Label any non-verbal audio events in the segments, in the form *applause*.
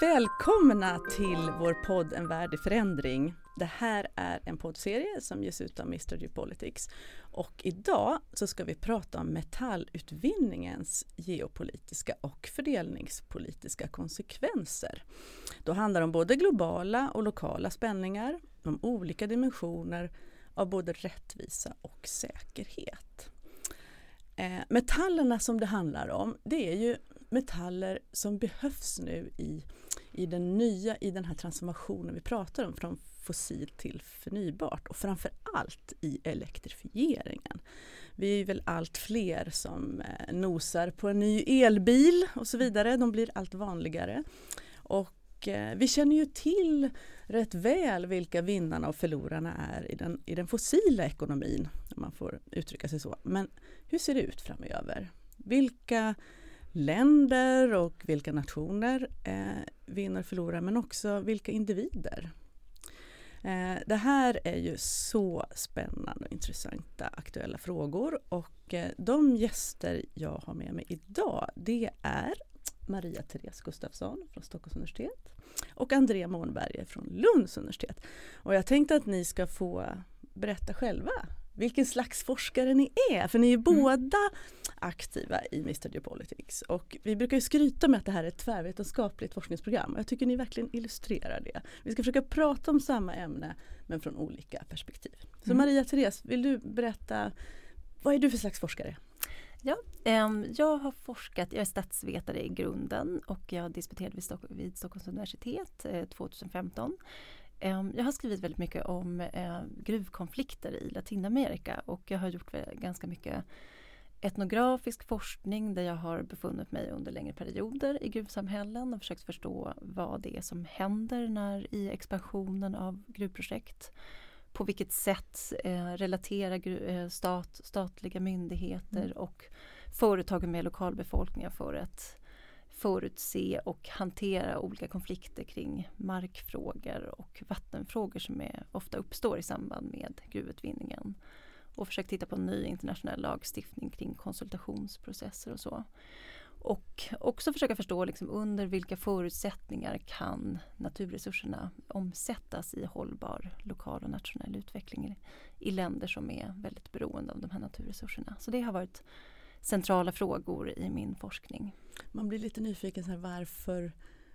Välkomna till vår podd En värld i förändring. Det här är en poddserie som ges ut av Mr Geopolitics. Och idag så ska vi prata om metallutvinningens geopolitiska och fördelningspolitiska konsekvenser. Då handlar det om både globala och lokala spänningar, om olika dimensioner av både rättvisa och säkerhet. Eh, metallerna som det handlar om, det är ju metaller som behövs nu i, i den nya, i den här transformationen vi pratar om från fossilt till förnybart och framför allt i elektrifieringen. Vi är väl allt fler som eh, nosar på en ny elbil och så vidare. De blir allt vanligare. Och eh, vi känner ju till rätt väl vilka vinnarna och förlorarna är i den, i den fossila ekonomin, om man får uttrycka sig så. Men hur ser det ut framöver? Vilka länder och vilka nationer eh, vinner och förlorar, men också vilka individer. Eh, det här är ju så spännande och intressanta aktuella frågor och eh, de gäster jag har med mig idag det är Maria Therese Gustafsson från Stockholms universitet och Andrea Månberger från Lunds universitet. Och jag tänkte att ni ska få berätta själva vilken slags forskare ni är, för ni är mm. båda aktiva i Mr Geopolitics. Och vi brukar ju skryta med att det här är ett tvärvetenskapligt forskningsprogram och jag tycker ni verkligen illustrerar det. Vi ska försöka prata om samma ämne men från olika perspektiv. Så mm. Maria Therese, vill du berätta, vad är du för slags forskare? Ja, jag har forskat, jag är statsvetare i grunden och jag disputerade vid, Stock vid Stockholms universitet 2015. Eh, jag har skrivit väldigt mycket om eh, gruvkonflikter i Latinamerika och jag har gjort ganska mycket etnografisk forskning där jag har befunnit mig under längre perioder i gruvsamhällen och försökt förstå vad det är som händer när i expansionen av gruvprojekt. På vilket sätt eh, relaterar eh, stat, statliga myndigheter mm. och företag med lokalbefolkningen för att förutse och hantera olika konflikter kring markfrågor och vattenfrågor som är, ofta uppstår i samband med gruvutvinningen och försökt titta på ny internationell lagstiftning kring konsultationsprocesser och så. Och också försöka förstå liksom under vilka förutsättningar kan naturresurserna omsättas i hållbar lokal och nationell utveckling i länder som är väldigt beroende av de här naturresurserna. Så det har varit centrala frågor i min forskning. Man blir lite nyfiken, så här, varför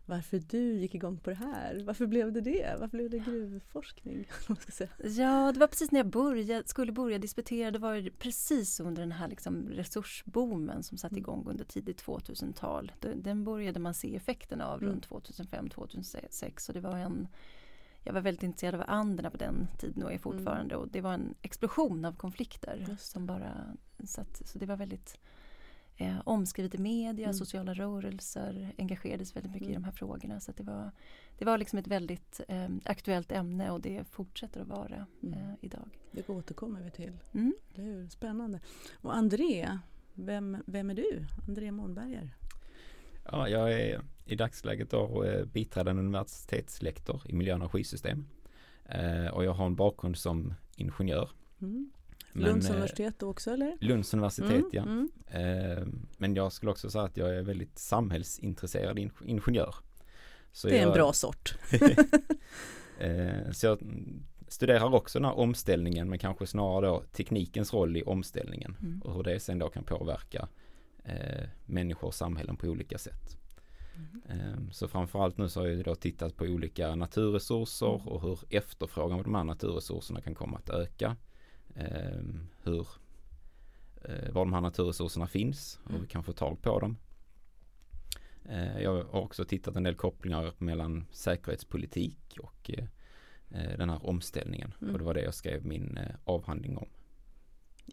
varför du gick igång på det här. Varför blev det det? Varför blev det gruvforskning? *laughs* Ja, det var precis när jag började, skulle börja disputera. Det var precis under den här liksom resursboomen som satte mm. igång under tidigt 2000-tal. Den började man se effekten av mm. runt 2005-2006 och det var en jag var väldigt intresserad av andra på den tiden och är fortfarande mm. och det var en explosion av konflikter som bara så, att, så det var väldigt eh, omskrivet i media, mm. sociala rörelser engagerades väldigt mycket mm. i de här frågorna. Så det, var, det var liksom ett väldigt eh, aktuellt ämne och det fortsätter att vara mm. eh, idag. Det återkommer vi till. Mm. Det är spännande. Och André, vem, vem är du? André Månberger? Ja, jag är i dagsläget då eh, biträdande universitetslektor i miljö och energisystem. Eh, och jag har en bakgrund som ingenjör. Mm. Men, Lunds eh, universitet också eller? Lunds universitet mm, ja. Mm. Men jag skulle också säga att jag är väldigt samhällsintresserad ingenjör. Så det är jag, en bra sort. *laughs* *laughs* så jag studerar också den här omställningen men kanske snarare då teknikens roll i omställningen mm. och hur det sen då kan påverka människor och samhällen på olika sätt. Mm. Så framförallt nu så har jag då tittat på olika naturresurser mm. och hur efterfrågan på de här naturresurserna kan komma att öka Ehm, hur, eh, var de här naturresurserna finns och mm. vi kan få tag på dem. Eh, jag har också tittat en del kopplingar mellan säkerhetspolitik och eh, den här omställningen mm. och det var det jag skrev min avhandling om.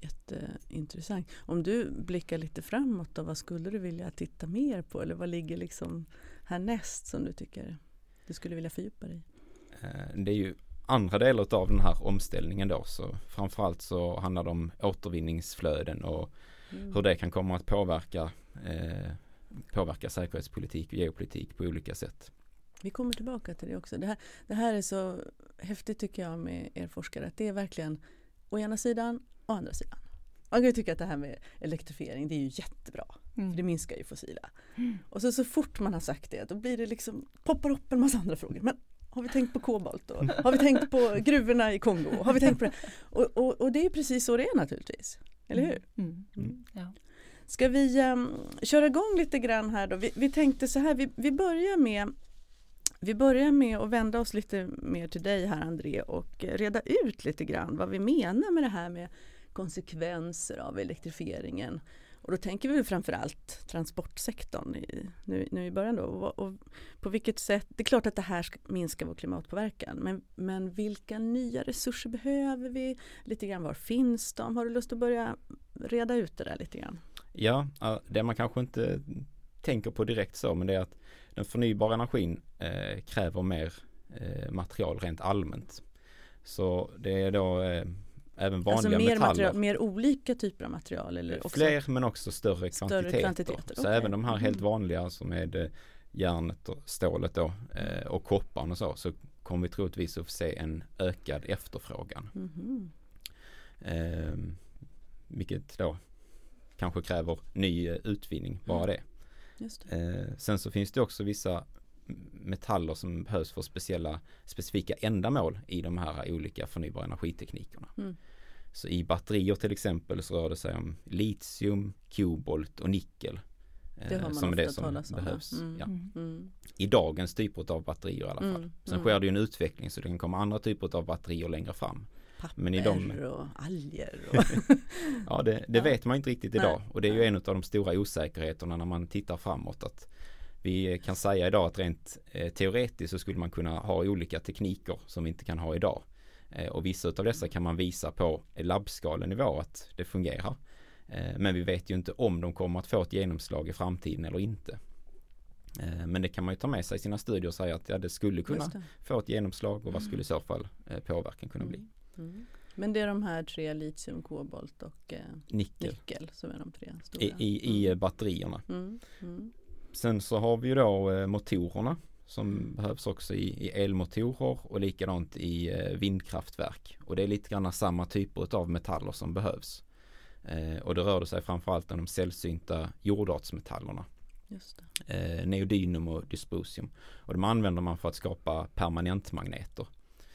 Jätteintressant. Om du blickar lite framåt då, vad skulle du vilja titta mer på eller vad ligger liksom härnäst som du tycker du skulle vilja fördjupa dig i? Det är ju andra delar av den här omställningen då så framförallt så handlar det om återvinningsflöden och mm. hur det kan komma att påverka eh, påverka säkerhetspolitik och geopolitik på olika sätt. Vi kommer tillbaka till det också. Det här, det här är så häftigt tycker jag med er forskare att det är verkligen å ena sidan och andra sidan. jag tycker att det här med elektrifiering det är ju jättebra. Mm. För det minskar ju fossila. Och så, så fort man har sagt det då blir det liksom, poppar upp en massa andra frågor. Men har vi tänkt på kobolt då? Har vi tänkt på *laughs* gruvorna i Kongo? Har vi tänkt på det? Och, och, och det är precis så det är naturligtvis. Eller hur? Mm. Mm. Ja. Ska vi um, köra igång lite grann här då? Vi, vi tänkte så här, vi, vi börjar med vi börjar med att vända oss lite mer till dig här André och reda ut lite grann vad vi menar med det här med konsekvenser av elektrifieringen. Och då tänker vi framförallt transportsektorn i, nu, nu i början då. Och, och på vilket sätt, det är klart att det här ska minska vår klimatpåverkan men, men vilka nya resurser behöver vi? Lite grann var finns de? Har du lust att börja reda ut det där lite grann? Ja, ja, det man kanske inte tänker på direkt så men det är att den förnybara energin eh, kräver mer eh, material rent allmänt. Så det är då eh, även vanliga alltså mer, metaller. material, mer olika typer av material? Eller också Fler men också större, större kvantiteter. kvantiteter? Så Okej. även de här helt Mm. vanliga som är eh, järnet och stålet då eh, och kopparn och så, så kommer vi troligtvis att se en ökad efterfrågan. Mhm. Eh, vilket då kanske kräver ny eh, utvinning, bara Mm. det. Det. Eh, sen så finns det också vissa metaller som behövs för speciella, specifika ändamål i de här olika förnybara energiteknikerna. Mm. Så i batterier till exempel så rör det sig om litium, kobolt och nickel. eh, Det har man som är ofta det som talas om, behövs Mm. ja. Mm. I dagens typer av batterier i alla fall. Mm. Sen Mm. sker det ju en utveckling så det kan komma andra typer av batterier längre fram. Papper Men i de- och alger. Och *laughs* Ja, det, det Ja. vet man inte riktigt Nej. idag och det är ju Nej. en av de stora osäkerheterna när man tittar framåt. Att vi kan säga idag att rent eh, teoretiskt så skulle man kunna ha olika tekniker som vi inte kan ha idag. Eh, och vissa av dessa kan man visa på labbskalenivå att det fungerar. Eh, men vi vet ju inte om de kommer att få ett genomslag i framtiden eller inte. Eh, men det kan man ju ta med sig i sina studier och säga att ja, det skulle kunna det. få ett genomslag och vad skulle i så fall eh, påverkan kunna bli. Mm. Mm. Men det är de här tre litium, kobolt och eh, Nickel nickel som är de tre stora. i, i, i eh, batterierna. Mm. Mm. Sen så har vi ju då eh, motorerna som behövs också i, i elmotorer och likadant i eh, vindkraftverk. Och det är lite grann samma typer av metaller som behövs. Eh, och det rör det sig framförallt om de sällsynta jordartsmetallerna. Just. Eh, neodynum och dysprosium. Och de använder man för att skapa permanentmagneter.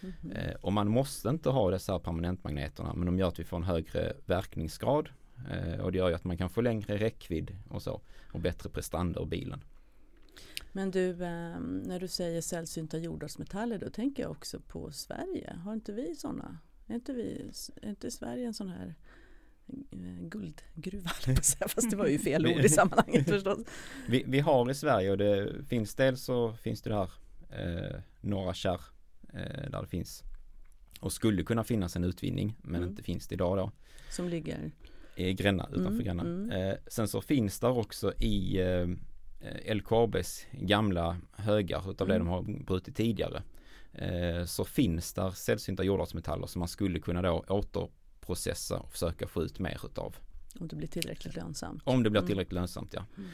Mhm. Eh, och man måste inte ha dessa permanentmagneterna men de gör att vi får en högre verkningsgrad. Eh, och det gör ju att man kan få längre räckvidd och så. Och bättre prestanda ur bilen. Men du, eh, när du säger sällsynta jordartsmetaller då tänker jag också på Sverige. Har inte vi sådana? Är inte, vi, är inte Sverige en sån här eh, guldgruva, *laughs* fast det var ju fel ord i *laughs* sammanhanget förstås. Vi, vi har i Sverige och det finns dels så finns det det här eh, norra kärr eh, där det finns och skulle kunna finnas en utvinning men Mm. inte finns det idag då Som ligger Gränna, utanför Mm, Gränna. mm. Eh, sen så finns där också i eh, LKABs gamla högar utav det Mm. de har brutit tidigare eh, så finns där sällsynta jordartsmetaller som man skulle kunna då återprocessa och försöka få ut mer utav. om det blir tillräckligt lönsamt. Om det blir Mm. tillräckligt lönsamt ja. Mm.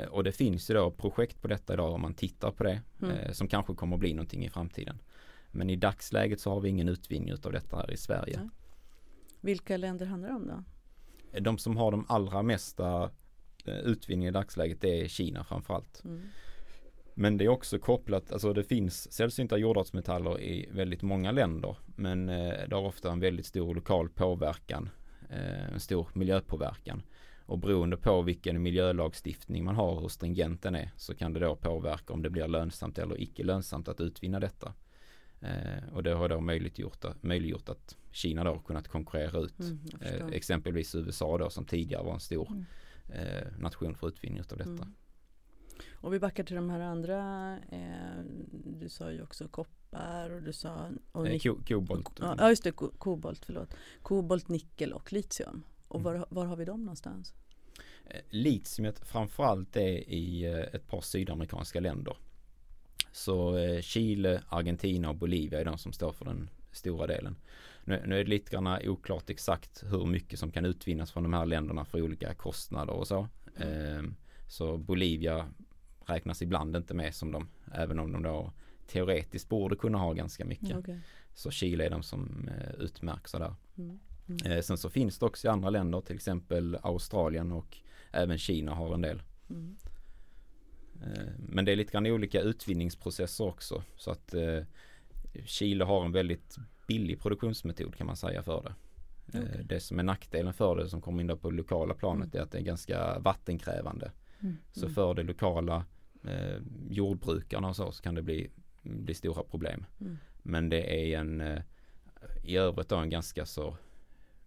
Eh, och det finns ju då projekt på detta idag om man tittar på det Mm. eh, som kanske kommer att bli någonting i framtiden. Men i dagsläget så har vi ingen utvinning utav detta här i Sverige. Vilka länder handlar det om då? De som har de allra mesta eh, utvinning i dagsläget det är Kina framförallt. Mm. Men det är också kopplat, alltså det finns sällsynta jordartsmetaller i väldigt många länder. Men eh, det har ofta en väldigt stor lokal påverkan, eh, en stor miljöpåverkan. Och beroende på vilken miljölagstiftning man har och hur stringent den är så kan det då påverka om det blir lönsamt eller icke lönsamt att utvinna detta. Eh, och det har då möjliggjort, möjliggjort att Kina då har kunnat konkurrera ut Mm, eh, exempelvis USA då som tidigare var en stor Mm. eh, nation för utvinning av detta. Mm. Och vi backar till de här andra, eh, du sa ju också koppar och du sa och Eh, ko- kobolt. Ja ja, just det, ko- kobolt, förlåt. Kobolt, nickel och litium. Och Mm. var, var har vi dem någonstans? Eh, Litiumet framförallt är i eh, ett par sydamerikanska länder. Så eh, Chile, Argentina och Bolivia är de som står för den stora delen. Nu, nu är det lite grann oklart exakt hur mycket som kan utvinnas från de här länderna för olika kostnader och så. Ehm, så Bolivia räknas ibland inte med som de, även om de då teoretiskt borde kunna ha ganska mycket. Ja, okej. Så Chile är de som eh, utmärker sig där. Mm. Mm. Eh, sen så finns det också i andra länder, till exempel Australien och även Kina har en del. Mm. Eh, men det är lite grann olika utvinningsprocesser också. Så att eh, Chile har en väldigt billig produktionsmetod kan man säga för det. Okay. Det som är nackdelen för det som kommer in på lokala planet mm. är att det är ganska vattenkrävande. Mm. Så mm. för det lokala eh, jordbrukarna och så, så kan det bli, bli stora problem. Mm. Men det är en eh, i övrigt då en ganska så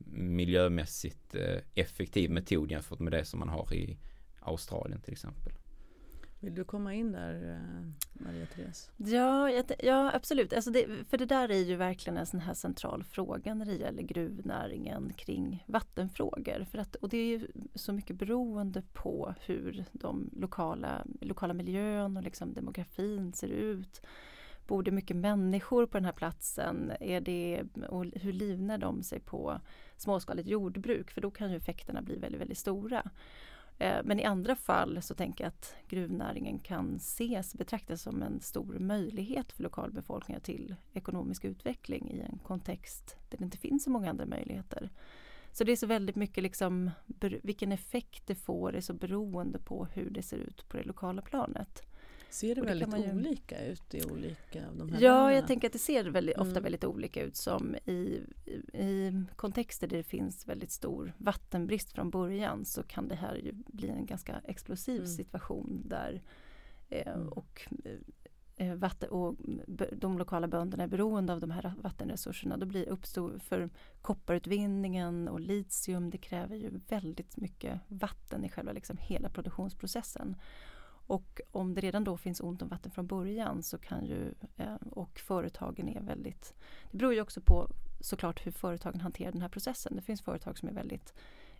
miljömässigt eh, effektiv metod jämfört med det som man har i Australien till exempel. Vill du komma in där eh, Maria Therese? Ja, ja absolut. Alltså det, för det där är ju verkligen en sån här central fråga när det gäller gruvnäringen kring vattenfrågor. För att, och det är ju så mycket beroende på hur de lokala, lokala miljön och liksom demografin ser ut. Bor det mycket människor på den här platsen? Är det, och hur livnär de sig på småskaligt jordbruk? För då kan ju effekterna bli väldigt, väldigt stora. Eh, men i andra fall så tänker jag att gruvnäringen kan ses, betraktas som en stor möjlighet för lokalbefolkningar till ekonomisk utveckling i en kontext där det inte finns så många andra möjligheter. Så det är så väldigt mycket liksom, vilken effekt det får är så beroende på hur det ser ut på det lokala planet. Ser det, det väldigt ju... olika ut i olika av de här Ja, länderna? jag tänker att det ser väldigt, ofta mm. väldigt olika ut som i, i kontexter där det finns väldigt stor vattenbrist från början så kan det här ju bli en ganska explosiv mm. situation där eh, mm. och eh, vatten, och de lokala bönderna är beroende av de här vattenresurserna. Då blir uppstår för kopparutvinningen och litium, det kräver ju väldigt mycket vatten i själva liksom hela produktionsprocessen. Och om det redan då finns ont om vatten från början så kan ju, eh, och företagen är väldigt, det beror ju också på såklart hur företagen hanterar den här processen. Det finns företag som är väldigt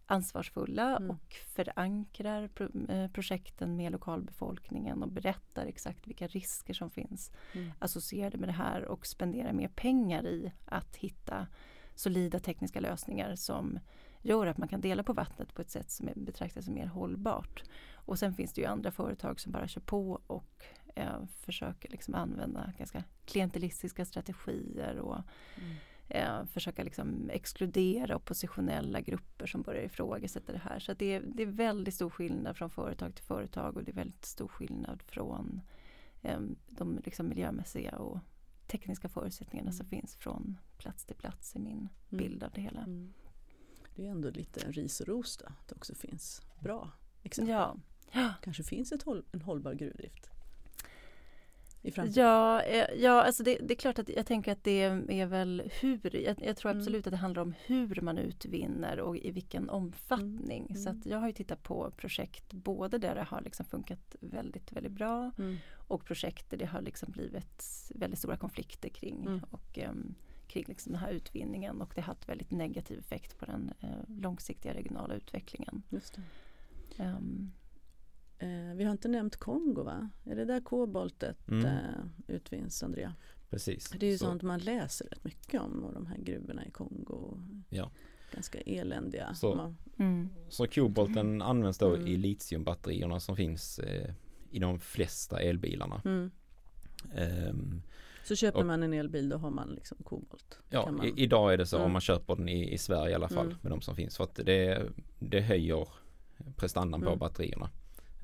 ansvarsfulla mm. och förankrar eh, projekten med lokalbefolkningen och berättar exakt vilka risker som finns mm. associerade med det här och spenderar mer pengar i att hitta solida tekniska lösningar som gör att man kan dela på vattnet på ett sätt som är, betraktas som mer hållbart. Och sen finns det ju andra företag som bara kör på och eh, försöker liksom använda ganska klientelistiska strategier och mm. eh, försöka liksom exkludera oppositionella grupper som börjar ifrågasätta det här. Så det är, det är väldigt stor skillnad från företag till företag och det är väldigt stor skillnad från eh, de liksom miljömässiga och tekniska förutsättningarna mm. som finns från plats till plats i min mm. bild av det hela. Mm. Det är ändå lite ris och ros då, att det också finns bra exempel. Ja, kanske finns ett håll, en hållbar gruvdrift? Ja, eh, ja alltså det, det, är klart att jag tänker att det är väl hur. Jag, jag tror mm. absolut mm. att det handlar om hur man utvinner och i vilken omfattning. Mm. Så att jag har ju tittat på projekt både där det har liksom funkat väldigt, väldigt bra mm. och projekt där det har liksom blivit väldigt stora konflikter kring. Mm. Och, um, kring liksom den här utvinningen och det har haft väldigt negativ effekt på den uh, långsiktiga regionala utvecklingen. Just um, Eh, vi har inte nämnt Kongo va? Är det där koboltet mm. eh, utvinns Andrea? Precis. Det är ju så. sånt man läser rätt mycket om och de här gruvorna i Kongo. Ja. Ganska eländiga. Så, mm. så kobolten används då mm. i litiumbatterierna som finns eh, i de flesta elbilarna. Mm. Um, så köper och, man en elbil då har man liksom kobolt? Ja, man... i, idag är det så om mm. man köper den i, i Sverige i alla fall mm. med de som finns. För att det, det höjer prestandan på batterierna.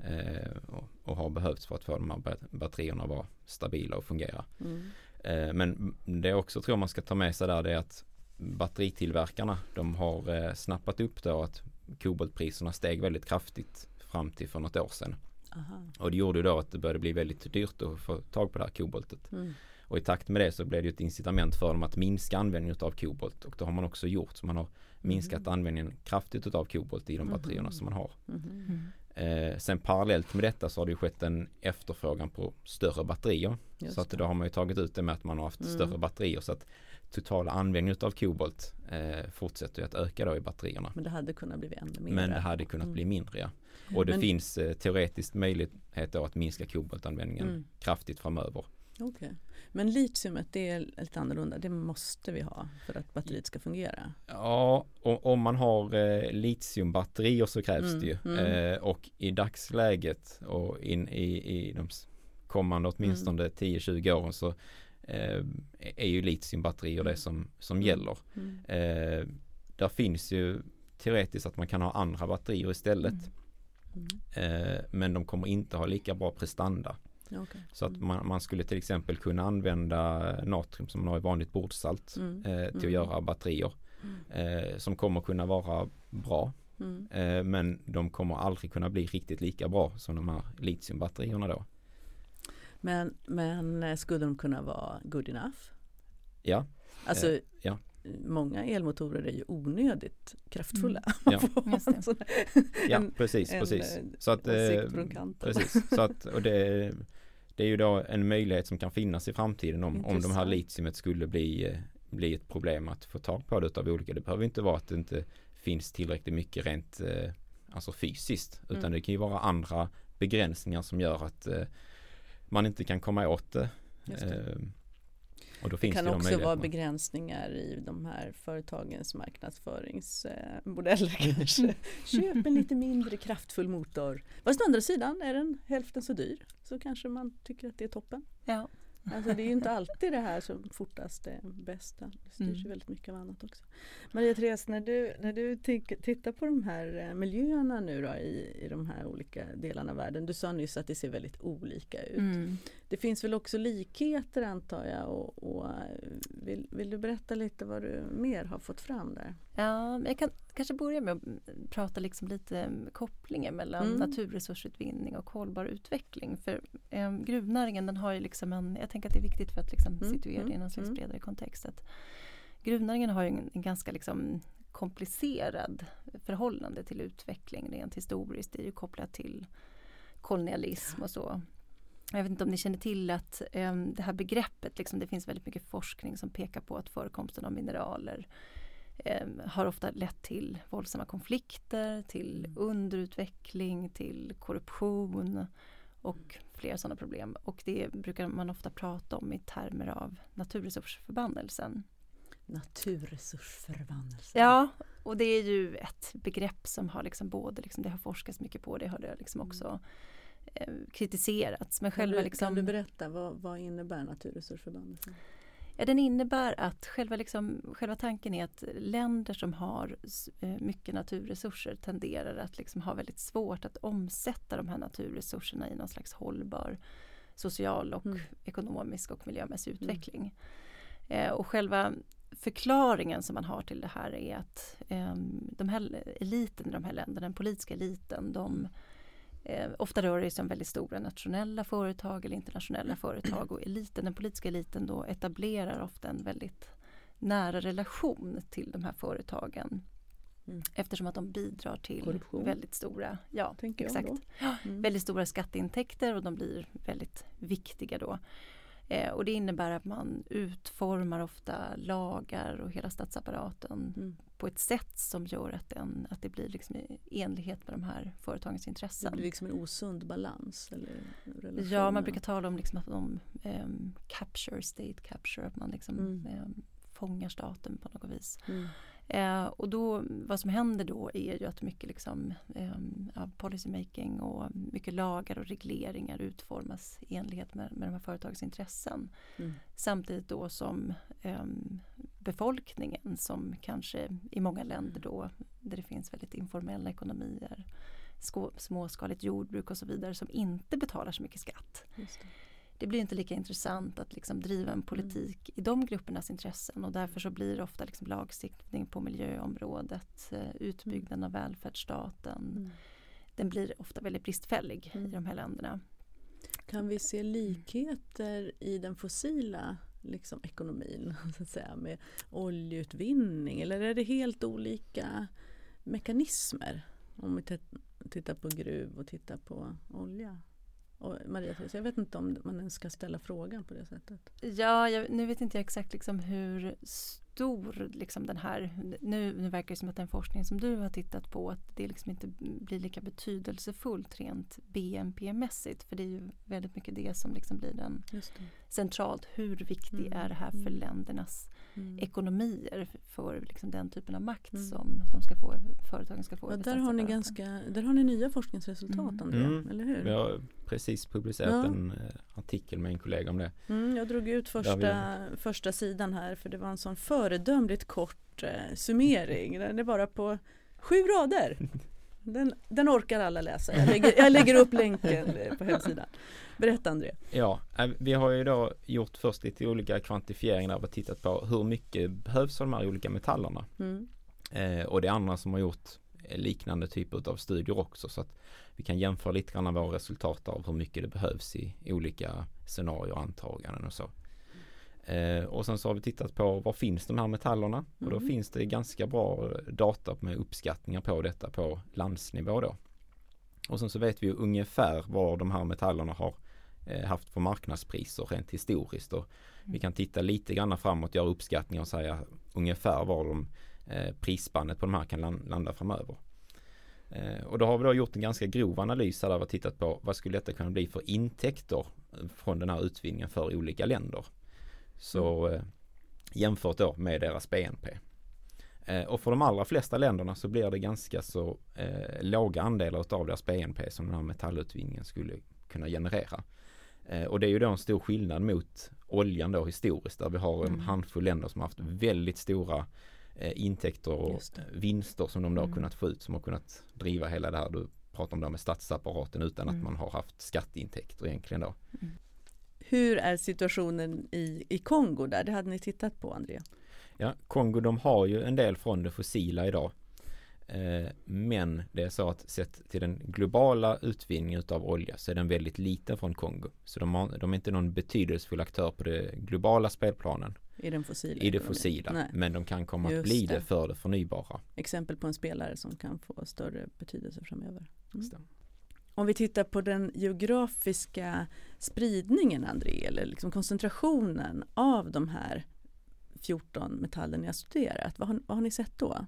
Eh, och, och, har behövts för att få de här batterierna att vara stabila och fungera. Mm. Eh, men det jag också tror man ska ta med sig där det är att batteritillverkarna de har eh, snappat upp då att koboltpriserna steg väldigt kraftigt fram till för något år sedan. Aha. Och det gjorde då att det började bli väldigt dyrt att få tag på det här koboltet. Mm. Och i takt med det så blev det ett incitament för dem att minska användningen av kobolt och det har man också gjort. Så man har minskat mm. användningen kraftigt av kobolt i de batterierna mm. som man har. Mm. Eh, sen parallellt med detta så har det skett en efterfrågan på större batterier. Just så att då har man ju tagit ut det med att man har haft mm. större batterier så att totala användningen av kobolt eh, fortsätter att öka då i batterierna. Men det hade kunnat bli ännu mer. Men det hade kunnat mm. bli mindre ja. Och det Men... finns eh, teoretiskt möjlighet att minska koboltanvändningen mm. kraftigt framöver. Okay. Men litiumet det är lite annorlunda, det måste vi ha för att batteriet ska fungera? Ja, och, om man har eh, litiumbatterier så krävs mm, det ju. Mm. Eh, och i dagsläget och in i, i de kommande åtminstone mm. 10-20 åren så eh, är ju litiumbatterier det mm. som, som mm. gäller. Mm. Eh, där finns ju teoretiskt att man kan ha andra batterier istället. Mm. Eh, men de kommer inte ha lika bra prestanda. Okay. Så att Mm. man, man, skulle till exempel kunna använda natrium som man har i vanligt bordsalt Mm. eh, till att Mm. göra batterier. Eh, som kommer kunna vara bra. Mm. Eh, men de kommer aldrig kunna bli riktigt lika bra som de här litiumbatterierna då. Men, men eh, skulle de kunna vara good enough? Ja, Alltså, Eh, ja. många elmotorer är ju onödigt kraftfulla. Ja. *laughs* Just det. Alltså, ja en- precis, en, precis. eh, Så att, eh, precis. Så att, och det, det är ju då en möjlighet som kan finnas i framtiden om, om de här litiumet skulle bli, eh, bli ett problem att få tag på det av olika. Det behöver inte vara att det inte finns tillräckligt mycket rent eh, alltså fysiskt utan Mm. det kan ju vara andra begränsningar som gör att eh, man inte kan komma åt det. Det. Och då Det finns kan det, också vara begränsningar i de här företagens marknadsföringsmodeller *laughs* kanske. Köp en lite mindre kraftfull motor. Fast å andra sidan är den hälften så dyr så kanske man tycker att det är toppen. Ja. Alltså det är ju inte alltid det här som fortast är bästa. Det styrs ju Mm. väldigt mycket av annat också. Maria Therese, när du, när du tittar på de här eh, miljöerna nu då i, i de här olika delarna av världen. Du sa nyss att det ser väldigt olika ut. Mm. Det finns väl också likheter antar jag och, och eh, vill, vill du berätta lite vad du mer har fått fram där? Ja, jag kan kanske börja med att prata liksom lite kopplingen mellan Mm. naturresursutvinning och hållbar utveckling. För eh, gruvnäringen den har ju liksom en, jag tänker att det är viktigt för att liksom Mm, situera det i mm, någon slags mm. bredare kontext. Att gruvnäringen har en, en ganska liksom komplicerad förhållande till utveckling rent historiskt. Det är ju kopplat till kolonialism och så. Jag vet inte om ni känner till att eh, det här begreppet, liksom, det finns väldigt mycket forskning som pekar på att förekomsten av mineraler eh, har ofta lett till våldsamma konflikter, till Mm. underutveckling, till korruption och flera sådana problem. Och det brukar man ofta prata om i termer av naturresursförbannelsen. Naturresursförvandelse. Ja, och det är ju ett begrepp som har liksom både, liksom, det har forskats mycket på, det har det liksom också eh, kritiserats. Men Kan själva du, liksom, kan du berätta vad, vad innebär naturresursförbannelse? Den innebär att själva, liksom, själva tanken är att länder som har eh, mycket naturresurser tenderar att liksom ha väldigt svårt att omsätta de här naturresurserna i någon slags hållbar social och Mm. ekonomisk och miljömässig utveckling. Eh, och själva förklaringen som man har till det här är att eh, de här eliten i de här länderna, den politiska eliten, de Eh, ofta rör det sig om väldigt stora nationella företag eller internationella företag och eliten, den politiska eliten då etablerar ofta en väldigt nära relation till de här företagen. Mm. Eftersom att de bidrar till Korruption. väldigt stora, ja Tänker exakt, Mm. väldigt stora skatteintäkter och de blir väldigt viktiga då. Eh, och det innebär att man utformar ofta lagar och hela statsapparaten Mm. På ett sätt som gör att, den, att det blir liksom i enlighet med de här företagens Det intressen. blir liksom en osund balans eller. Ja, man brukar tala om liksom att de um, capture, state capture, att man liksom Mm. ehm, fångar staten på något vis. Mm. Eh, och då, vad som händer då är ju att mycket liksom, um, ja, policymaking och mycket lagar och regleringar utformas i enlighet med, med de här företagens intressen. Mm. Samtidigt då som ehm, befolkningen som kanske i många länder då där det finns väldigt informella ekonomier, småskaligt jordbruk och så vidare som inte betalar så mycket skatt. Det. Det blir inte lika intressant att liksom driva en politik i de gruppernas intressen och därför så blir det ofta liksom lagstiftning på miljöområdet, eh, utbyggnaden av välfärdsstaten. Mm. Den blir ofta väldigt bristfällig Mm. i de här länderna. Kan vi se likheter i den fossila liksom, ekonomin *laughs* så att säga, med oljeutvinning eller är det helt olika mekanismer? Om vi tittar på gruv och tittar på olja. Och Maria, jag vet inte om man ens ska ställa frågan på det sättet. Ja, jag, nu vet inte jag exakt liksom hur stor liksom den här, nu, nu verkar det som att den forskning som du har tittat på att det liksom inte blir lika betydelsefullt rent BNP-mässigt för det är ju väldigt mycket det som liksom blir den centralt, hur viktig Mm, är det här för mm. ländernas mm. ekonomier för liksom den typen av makt Mm. som de ska få, företagen ska få. Ja, där, har ni ganska, där har ni nya forskningsresultat Mm. Andrea, Mm. eller hur? Vi har precis publicerat Ja. en eh, artikel med en kollega om det. Mm, jag drog ut första, Där första sidan här för det var en sån föredömligt kort eh, summering. Den är bara på sju rader. *laughs* Den, den orkar alla läsa. Jag lägger, jag lägger upp länken på hemsidan. Berätta André. Ja, eh, vi har ju då gjort först lite olika kvantifieringar och tittat på hur mycket behövs av de här olika metallerna. Mm. Eh, och det är andra som har gjort liknande typer av studier också så att vi kan jämföra lite grann våra resultat av hur mycket det behövs i, i olika scenarier och antaganden och så. Eh, och sen så har vi tittat på var finns de här metallerna och då Mm. finns det ganska bra data med uppskattningar på detta på landsnivå då. Och sen så vet vi ju ungefär var de här metallerna har eh, haft för marknadspriser rent historiskt och vi kan titta lite grann framåt, göra uppskattningar och säga ungefär var de eh, prisspannet på de här kan lan- landa framöver. Eh, och då har vi då gjort en ganska grov analys där vi har tittat på vad skulle detta kunna bli för intäkter från den här utvinningen för olika länder. Så eh, jämfört då med deras BNP. Eh, och för de allra flesta länderna så blir det ganska så eh, låga andelar av deras BNP som den här metallutvinningen skulle kunna generera. Eh, och det är ju då en stor skillnad mot oljan då historiskt där vi har en Mm. handfull länder som har haft väldigt stora eh, intäkter och vinster som de då har Mm. kunnat få ut som har kunnat driva hela det här du pratar om det här med statsapparaten utan Mm. att man har haft skatteintäkter egentligen då. Hur är situationen i, i Kongo där? Det hade ni tittat på André. Ja, Kongo de har ju en del från det fossila idag. Eh, men det är så att sett till den globala utvinningen av olja så är den väldigt liten från Kongo. Så de, har, de är inte någon betydelsefull aktör på det globala spelplanen I den fossila i det fossila. Nej. Men de kan komma att Just bli det. det. för det förnybara. Exempel på en spelare som kan få större betydelse framöver. Mm. Om vi tittar på den geografiska spridningen André, eller liksom koncentrationen av de här 14 metallerna ni har studerat, vad har, vad har ni sett då?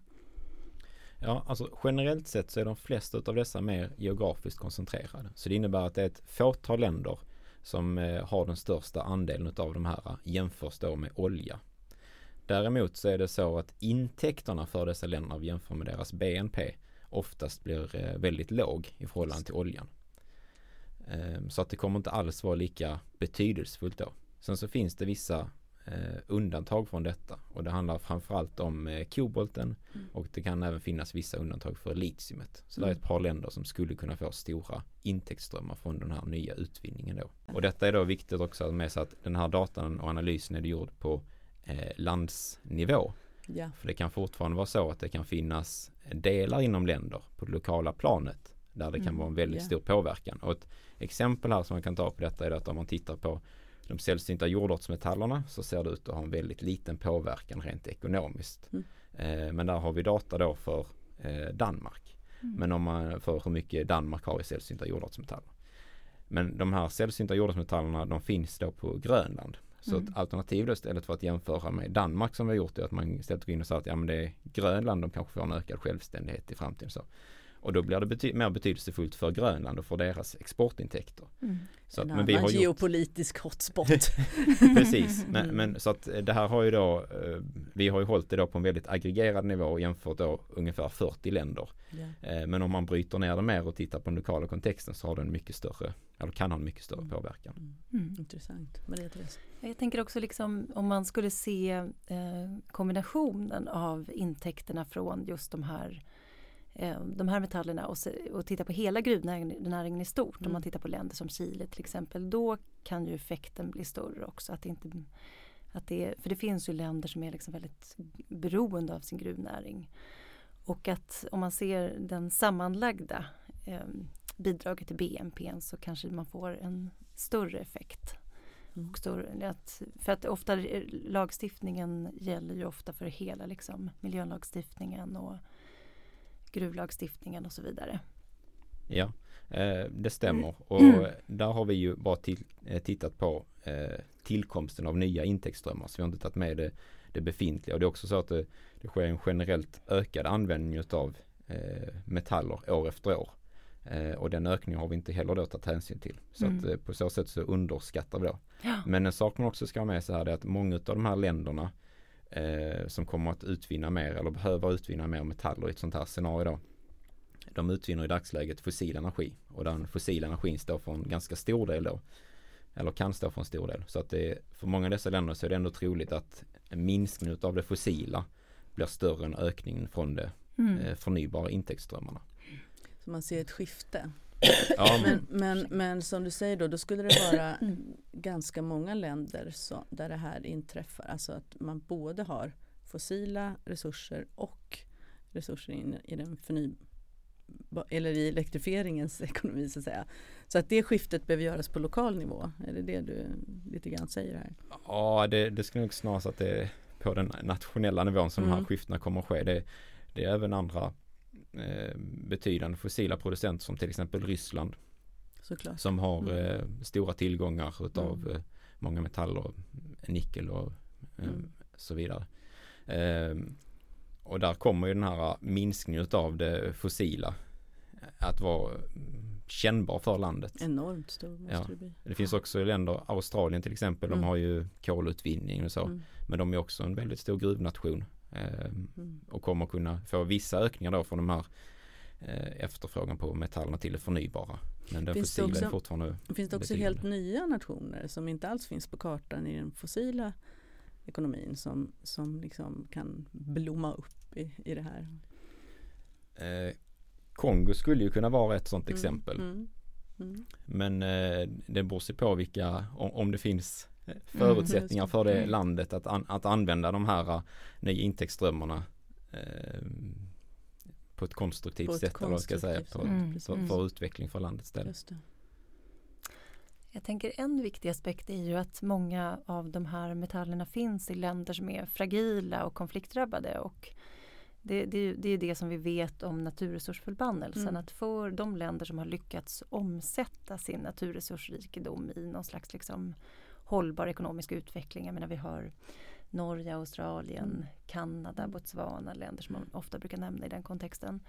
Ja, alltså generellt sett så är de flesta av dessa mer geografiskt koncentrerade. Så det innebär att det är ett fåtal länder som eh, har den största andelen av de här eh, jämförs då med olja. Däremot så är det så att intäkterna för dessa länder vi jämför med deras BNP oftast blir eh, väldigt låg i förhållande till oljan. Ehm, Så att det kommer inte alls vara lika betydelsefullt då. Sen så finns det vissa eh, undantag från detta och det handlar framförallt om eh, kobolten Mm. och det kan även finnas vissa undantag för litiumet. Så det är Mm. ett par länder som skulle kunna få stora intäktsströmmar från den här nya utvinningen då. Och detta är då viktigt också med sig att den här datan och analysen är gjord på landsnivå. Ja. För det kan fortfarande vara så att det kan finnas delar inom länder på det lokala planet där det kan Mm, vara en väldigt ja. stor påverkan. Och ett exempel här som man kan ta på detta är att om man tittar på de sällsynta jordartsmetallerna så ser det ut att ha en väldigt liten påverkan rent ekonomiskt. Mm. Eh, men där har vi data då för eh, Danmark. Mm. Men om man för hur mycket Danmark har i sällsynta jordartsmetaller. Men de här sällsynta jordartsmetallerna de finns då på Grönland. Så Mm. ett alternativ då istället för att jämföra med Danmark som vi har gjort är att man istället går in och säger att ja men det är Grönland de kanske får en ökad självständighet i framtiden. Så. Och då blir det bety- mer betydelsefullt för Grönland och för deras exportintäkter. Mm. Så, en att- men vi har gjort, geopolitisk hotspot. *laughs* precis, *laughs* men, Mm. men så att det här har ju då, eh, vi har ju hållit det då på en väldigt aggregerad nivå och jämfört då ungefär 40 länder. Eh, Men om man bryter ner det mer och tittar på den lokala kontexten så har den mycket större, eller kan ha en mycket större Mm. påverkan. Mm. Mm. Intressant. Maria Therese. Jag tänker också liksom om man skulle se eh, kombinationen av intäkterna från just de här eh, de här metallerna och, se, och titta på hela gruvnäringen i stort. Om Mm. man tittar på länder som Chile till exempel. Då kan ju effekten bli större också. Att inte, att det, för det finns ju länder som är liksom väldigt beroende av sin gruvnäring. Och att om man ser den sammanlagda eh, bidraget till BNP så kanske man får en större effekt. Mm. Och större, att, för att ofta eh, lagstiftningen gäller ju ofta för hela liksom, miljölagstiftningen och gruvlagstiftningen och så vidare. Ja, eh, det stämmer och Mm. där har vi ju bara till, eh, tittat på eh, tillkomsten av nya intäktsströmmar så vi har inte tagit med det, det befintliga och det är också så att det, det sker en generellt ökad användning eh, metaller år efter år. Och den ökningen har vi inte heller då tagit hänsyn till. Så Mm. att på så sätt så underskattar vi då. Ja. Men en sak man också ska ha med sig här är att många av de här länderna eh, som kommer att utvinna mer eller behöver utvinna mer metaller i ett sånt här scenario då. De utvinner i dagsläget fossil energi och den fossila energin står för en ganska stor del då. Eller kan stå för en stor del. Så att det för många av dessa länder så är det ändå troligt att en minskning av det fossila blir större än ökningen från de mm. eh, förnybara intäktsströmmarna. Så man ser ett skifte. Ja, men, men, men, som du säger då, då skulle det vara ganska många länder så, där det här inträffar. Alltså att man både har fossila resurser och resurser in, i den förnybara eller i elektrifieringens ekonomi så att säga. Så att det skiftet behöver göras på lokal nivå. Är det det du lite grann säger här? Ja, det, det skulle nog snarast att det är på den nationella nivån som mm. de här mm. skiftena kommer att ske. Det, det är även andra eh, betydande fossila producenter som till exempel Ryssland. Såklart. Som har mm. eh, stora tillgångar utav mm. eh, många metaller, nickel och eh, mm. så vidare. Ehm, och där kommer ju den här minskningen utav det fossila att vara kännbar för landet. Enormt stor måste ja. det bli. Det finns också länder, Australien till exempel, mm. de har ju kolutvinning och så. Mm. Men de är också en väldigt stor gruvnation. Eh, mm. Och kommer kunna få vissa ökningar då från de här eh, efterfrågan på metallerna till det förnybara. Men den finns fossila också, är fortfarande Finns det också helt nya nationer som inte alls finns på kartan i den fossila ekonomin som, som liksom kan blomma upp i, i det här? Eh, Kongo skulle ju kunna vara ett sådant mm, exempel. Mm, mm. Men eh, det beror sig på vilka, om, om det finns eh, mm, förutsättningar för det mm. landet att, an, att använda de här uh, nya intäktsströmmarna eh, på ett konstruktivt på ett sätt konstruktivt eller ska säga, på, för, för, utveckling för landets del. Jag tänker en viktig aspekt är ju att många av de här metallerna finns i länder som är fragila och konfliktdrabbade och det, det, det är det som vi vet om naturresursförbannelsen. Mm. Att för de länder som har lyckats omsätta sin naturresursrikedom i någon slags liksom hållbar ekonomisk utveckling. Jag menar vi har Norge, Australien, mm. Kanada, Botswana, länder som man ofta brukar nämna i den kontexten.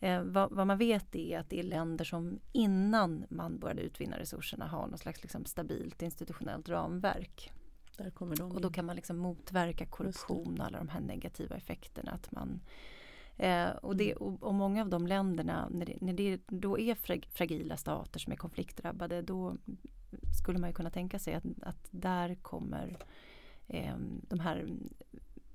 Eh, vad, vad, man vet är att det är länder som innan man började utvinna resurserna har något slags liksom stabilt institutionellt ramverk. Där kommer de och då kan man liksom motverka korruption och alla de här negativa effekterna. Att man, eh, och, det, mm. och, och, många av de länderna, när det, när det då är frag, fragila stater som är konfliktdrabbade, då skulle man ju kunna tänka sig att, att där kommer eh, de här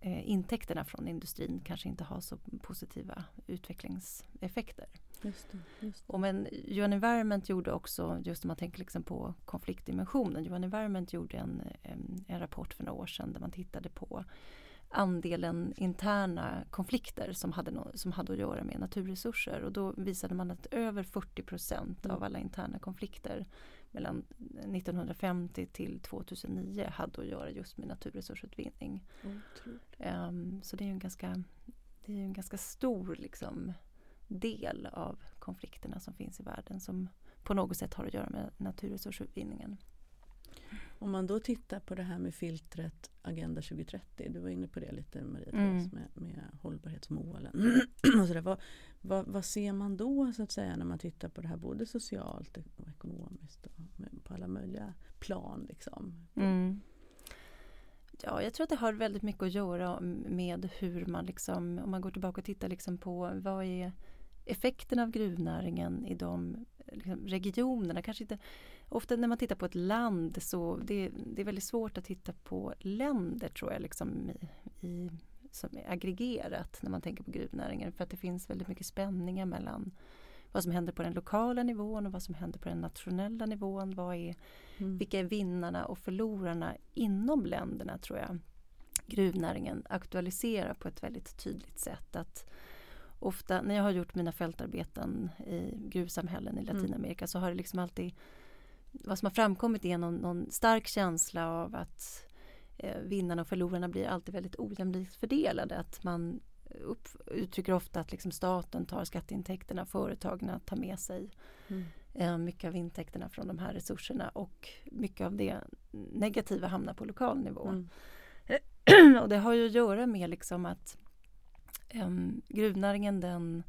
eh, intäkterna från industrin kanske inte ha så positiva utvecklingseffekter. Just det, just det. Och men UN Environment gjorde också, just om man tänker liksom på konfliktdimensionen, UN Environment gjorde en, en, en rapport för några år sedan där man tittade på andelen interna konflikter som hade, no som hade att göra med naturresurser och då visade man att över 40 procent mm. av alla interna konflikter mellan 1950 till 2009 hade att göra just med naturresursutvinning. Um, så det är en ganska, det är en ganska stor liksom, del av konflikterna som finns i världen som på något sätt har att göra med naturresursutvinningen. Om man då tittar på det här med filtret Agenda 2030, du var inne på det lite Maria mm. med, med hållbarhetsmålen. och *clears throat* så där, vad, vad, vad, ser man då så att säga när man tittar på det här både socialt och ekonomiskt och på alla möjliga plan? Liksom? Mm. Ja, jag tror att det har väldigt mycket att göra med hur man liksom, om man går tillbaka och tittar liksom på vad är effekten av gruvnäringen i de liksom, regionerna. Kanske inte, ofta när man tittar på ett land så det, det är väldigt svårt att titta på länder tror jag liksom i, i, som är aggregerat när man tänker på gruvnäringen för att det finns väldigt mycket spänningar mellan vad som händer på den lokala nivån och vad som händer på den nationella nivån. Vad är, mm. Vilka är vinnarna och förlorarna inom länderna tror jag gruvnäringen aktualiserar på ett väldigt tydligt sätt. Att ofta när jag har gjort mina fältarbeten i gruvsamhällen i mm. Latinamerika mm. så har det liksom alltid vad som har framkommit är någon, någon stark känsla av att eh, vinnarna och förlorarna blir alltid väldigt ojämlikt fördelade. Att man upp, uttrycker ofta att liksom staten tar skatteintäkterna, företagen tar med sig mm. eh, mycket av intäkterna från de här resurserna och mycket av det negativa hamnar på lokal nivå. Mm. *clears throat* och det har ju att göra med liksom att um, gruvnäringen den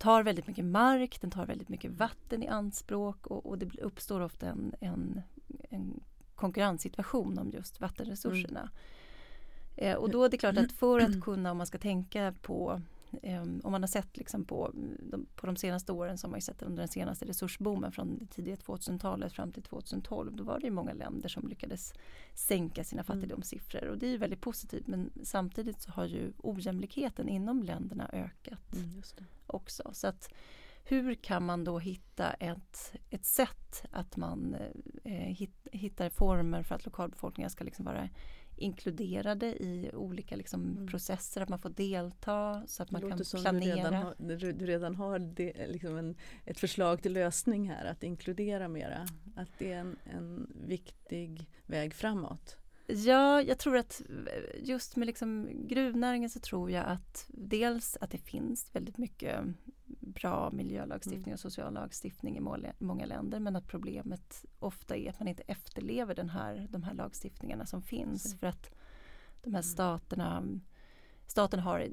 tar väldigt mycket mark, den tar väldigt mycket vatten i anspråk och, och det uppstår ofta en, en, en konkurrenssituation om just vattenresurserna. Eh, och då är det klart att för att *clears throat* kunna, om man ska tänka på om man har sett liksom på, de, på de senaste åren som man ju sett under den senaste resursboomen från det tidiga 2000-talet fram till 2012 då var det många länder som lyckades sänka sina mm. fattigdomssiffror och det är väldigt positivt men samtidigt så har ju ojämlikheten inom länderna ökat mm, också. Så att hur kan man då hitta ett, ett sätt att man eh, hit, hittar former för att lokalbefolkningar ska liksom vara inkluderade i olika liksom, mm. processer, att man får delta så att man kan planera. Du redan har, du redan har det, liksom en, ett förslag till lösning här, att inkludera mera. Att det är en, en viktig väg framåt. Ja, jag tror att just med liksom gruvnäringen så tror jag att dels att det finns väldigt mycket bra miljölagstiftning mm. och social lagstiftning i många länder men att problemet ofta är att man inte efterlever den här, de här lagstiftningarna som finns mm. för att de här staterna Staten har,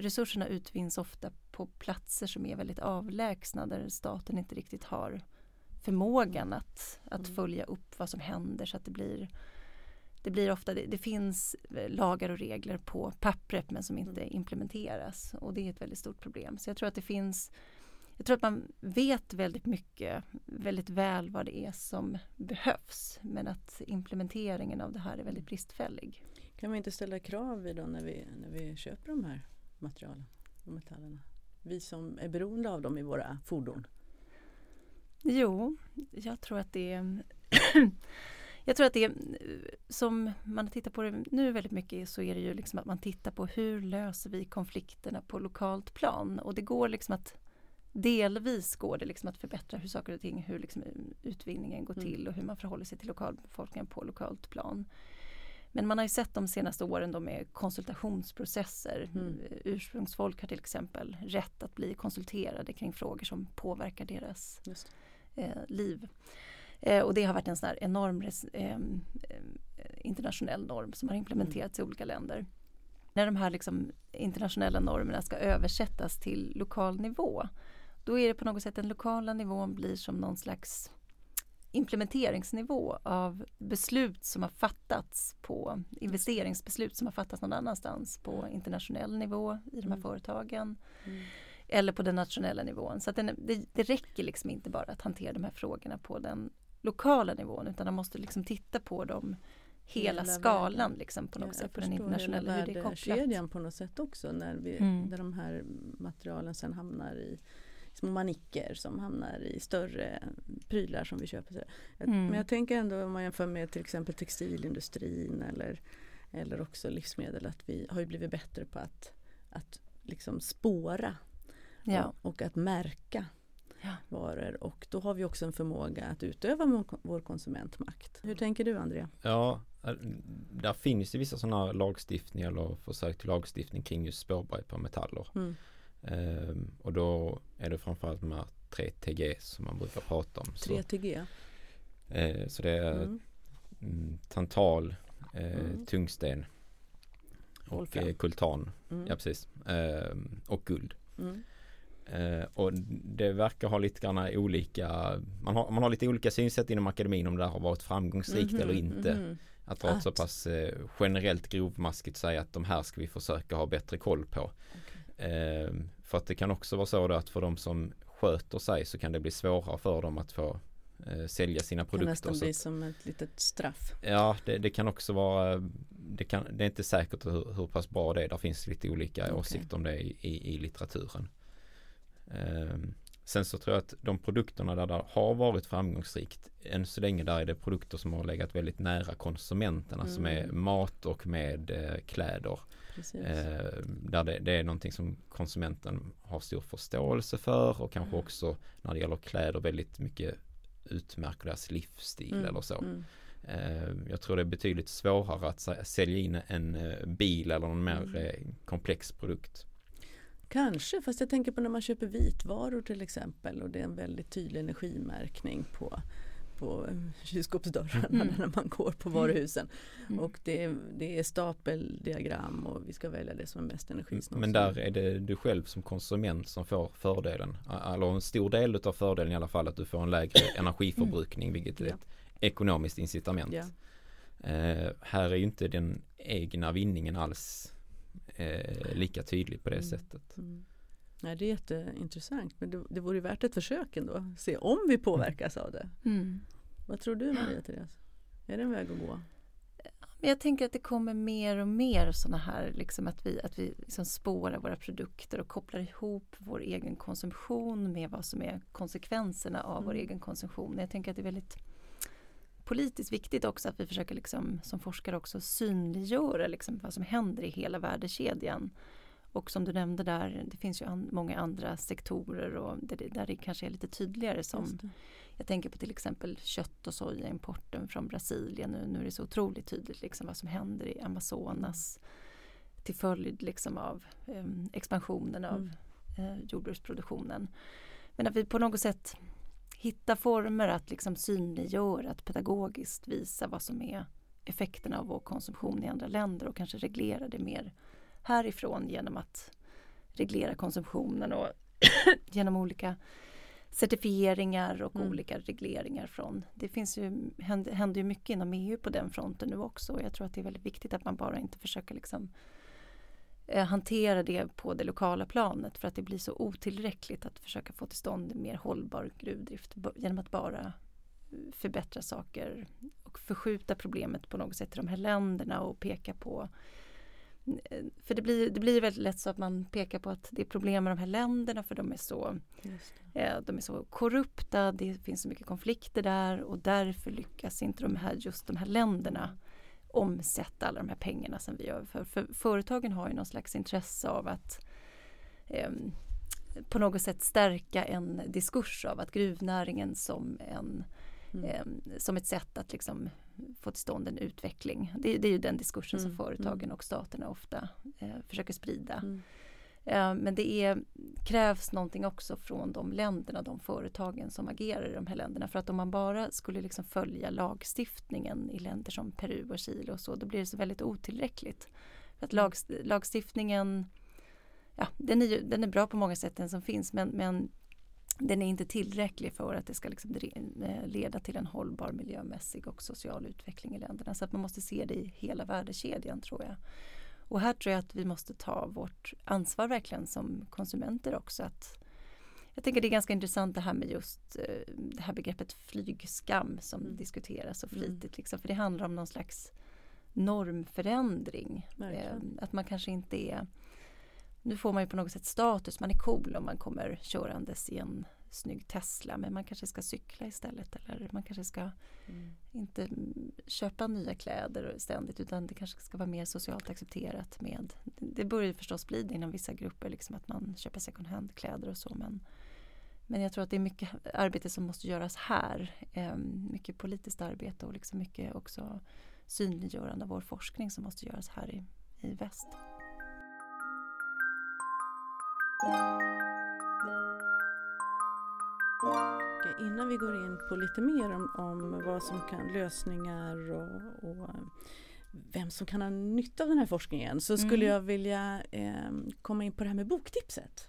resurserna utvinns ofta på platser som är väldigt avlägsna där staten inte riktigt har förmågan att, att mm. följa upp vad som händer så att det blir det blir ofta, det, det, finns eh, lagar och regler på pappret men som inte implementeras och det är ett väldigt stort problem. Så jag tror att det finns jag tror att man vet väldigt mycket, väldigt väl vad det är som behövs men att implementeringen av det här är väldigt bristfällig. Kan vi inte ställa krav då när vi, när vi köper de här materialen och metallerna? Vi som är beroende av dem i våra fordon. Jo, jag tror att det är *clears throat* *clears throat* Jag tror att det som man tittar på det nu väldigt mycket så är det ju liksom att man tittar på hur löser vi konflikterna på lokalt plan och det går liksom att delvis går det liksom att förbättra hur saker och ting, hur liksom utvinningen går mm. till och hur man förhåller sig till lokalbefolkningen på lokalt plan. Men man har ju sett de senaste åren då med konsultationsprocesser. Mm. Ursprungsfolk har till exempel rätt att bli konsulterade kring frågor som påverkar deras eh, liv. Eh, och det har varit en sån enorm eh, internationell norm som har implementerats mm. i olika länder. När de här liksom internationella normerna ska översättas till lokal nivå då är det på något sätt den lokala nivån blir som någon slags implementeringsnivå av beslut som har fattats på investeringsbeslut som har fattats någon annanstans på internationell nivå i de här mm. företagen. Mm. Eller på den nationella nivån. Så att det, det räcker liksom inte bara att hantera de här frågorna på den lokala nivån utan de måste liksom titta på dem hela, hela skalan liksom på något ja, sätt på den internationella hur det är kopplat. på något sätt också när, vi, mm. när de här materialen sen hamnar i små manicker som hamnar i större prylar som vi köper. Mm. Men jag tänker ändå om man jämför med till exempel textilindustrin eller, eller också livsmedel att vi har blivit bättre på att, att liksom spåra ja. och, och att märka ja. varor och då har vi också en förmåga att utöva vår konsumentmakt. Hur tänker du Andrea? Ja, där finns det vissa sådana lagstiftningar eller försök till lagstiftning kring just spårbarhet på metaller. Mm. Ehm, och då är det framförallt de här 3TG som man brukar prata om. 3TG? Så, eh, så det är mm. mm tantal, eh, mm. tungsten och eh, kultan. Mm. Ja, precis. Eh, och guld. Mm. Eh, och det verkar ha lite grann olika, man har, man har lite olika synsätt inom akademin om det har varit framgångsrikt mm -hmm, eller inte. Mm -hmm. Att vara så pass eh, generellt grovmaskigt säga att de här ska vi försöka ha bättre koll på. Okay. Eh, för att det kan också vara så att för de som sköter sig så kan det bli svårare för dem att få eh, sälja sina produkter. Det kan nästan bli som ett litet straff. Ja, det, det, kan också vara det, kan, det är inte säkert hur, hur pass bra det är. Det finns lite olika okay. åsikter om det i, i, i litteraturen. Ehm, sen så tror jag att de produkterna där det har varit framgångsrikt än så länge där är det produkter som har legat väldigt nära konsumenterna mm. som är mm. mat och med eh, kläder. Eh, där det, det, är någonting som konsumenten har stor förståelse för och kanske mm. också när det gäller kläder väldigt mycket utmärker deras livsstil mm. eller så. Eh, jag tror det är betydligt svårare att sälja in en eh, bil eller någon mer mm. eh, komplex produkt. Kanske, fast jag tänker på när man köper vitvaror till exempel och det är en väldigt tydlig energimärkning på, på kylskåpsdörrarna mm. när man går på varuhusen. Mm. Och det är, det är stapeldiagram och vi ska välja det som är mest energisnålt. Men där är det du själv som konsument som får fördelen. Eller en stor del av fördelen i alla fall att du får en lägre *coughs* energiförbrukning vilket är ett ekonomiskt incitament. Ja. Eh, här är ju inte den egna vinningen alls eh, lika tydlig på det mm. sättet. Mm. Nej, det är jätteintressant men det, det vore värt ett försök ändå. Se om vi påverkas av det. Mm. Vad tror du Maria Therese? Är det en väg att gå? jag tänker att det kommer mer och mer sådana här, liksom att vi, att vi liksom spårar våra produkter och kopplar ihop vår egen konsumtion med vad som är konsekvenserna av mm. vår egen konsumtion. Jag tänker att det är väldigt politiskt viktigt också att vi försöker liksom, som forskare också synliggöra liksom vad som händer i hela värdekedjan. Och som du nämnde där, det finns ju an, många andra sektorer och där det, där det kanske är lite tydligare som jag tänker på till exempel kött och sojaimporten från Brasilien. Nu, nu är det så otroligt tydligt liksom vad som händer i Amazonas till följd liksom av eh, expansionen av mm. eh, jordbruksproduktionen. Men att vi på något sätt hittar former att liksom synliggöra, att pedagogiskt visa vad som är effekterna av vår konsumtion i andra länder och kanske reglera det mer härifrån genom att reglera konsumtionen och *clears throat* genom olika certifieringar och mm. olika regleringar från. Det finns ju, händer, händer ju mycket inom EU på den fronten nu också och jag tror att det är väldigt viktigt att man bara inte försöker liksom hantera det på det lokala planet för att det blir så otillräckligt att försöka få till stånd mer hållbar gruvdrift genom att bara förbättra saker och förskjuta problemet på något sätt i de här länderna och peka på för det blir, det blir väldigt lätt så att man pekar på att det är problem med de här länderna för de är så, eh, de är så korrupta, det finns så mycket konflikter där och därför lyckas inte de här, just de här länderna omsätta alla de här pengarna som vi gör. För, för företagen har ju någon slags intresse av att eh, på något sätt stärka en diskurs av att gruvnäringen som en Mm. Eh, som ett sätt att liksom få till stånd en utveckling. Det, det är ju den diskursen mm. som företagen mm. och staterna ofta eh, försöker sprida. Mm. Eh, men det är, krävs någonting också från de länderna, de företagen som agerar i de här länderna. För att om man bara skulle liksom följa lagstiftningen i länder som Peru och Chile och så, då blir det så väldigt otillräckligt. För att mm. lag, lagstiftningen, ja, den är, den är bra på många sätt den som finns men, men den är inte tillräcklig för att det ska liksom eh, leda till en hållbar miljömässig och social utveckling i länderna. Så att man måste se det i hela värdekedjan tror jag. Och här tror jag att vi måste ta vårt ansvar verkligen som konsumenter också. Att jag tänker det är ganska intressant det här med just eh, det här begreppet flygskam som mm. diskuteras så mm. flitigt. Liksom, för det handlar om någon slags normförändring. Eh, att man kanske inte är nu får man ju på något sätt status, man är cool om man kommer körandes i en snygg Tesla men man kanske ska cykla istället eller man kanske ska mm. inte köpa nya kläder ständigt utan det kanske ska vara mer socialt accepterat med Det börjar förstås bli det inom vissa grupper liksom att man köper second hand kläder och så men men jag tror att det är mycket arbete som måste göras här. Eh, mycket politiskt arbete och liksom mycket också synliggörande av vår forskning som måste göras här i, i väst. Innan vi går in på lite mer om, om vad som kan lösningar och, och, vem som kan ha nytta av den här forskningen så skulle mm. jag vilja eh, komma in på det här med boktipset.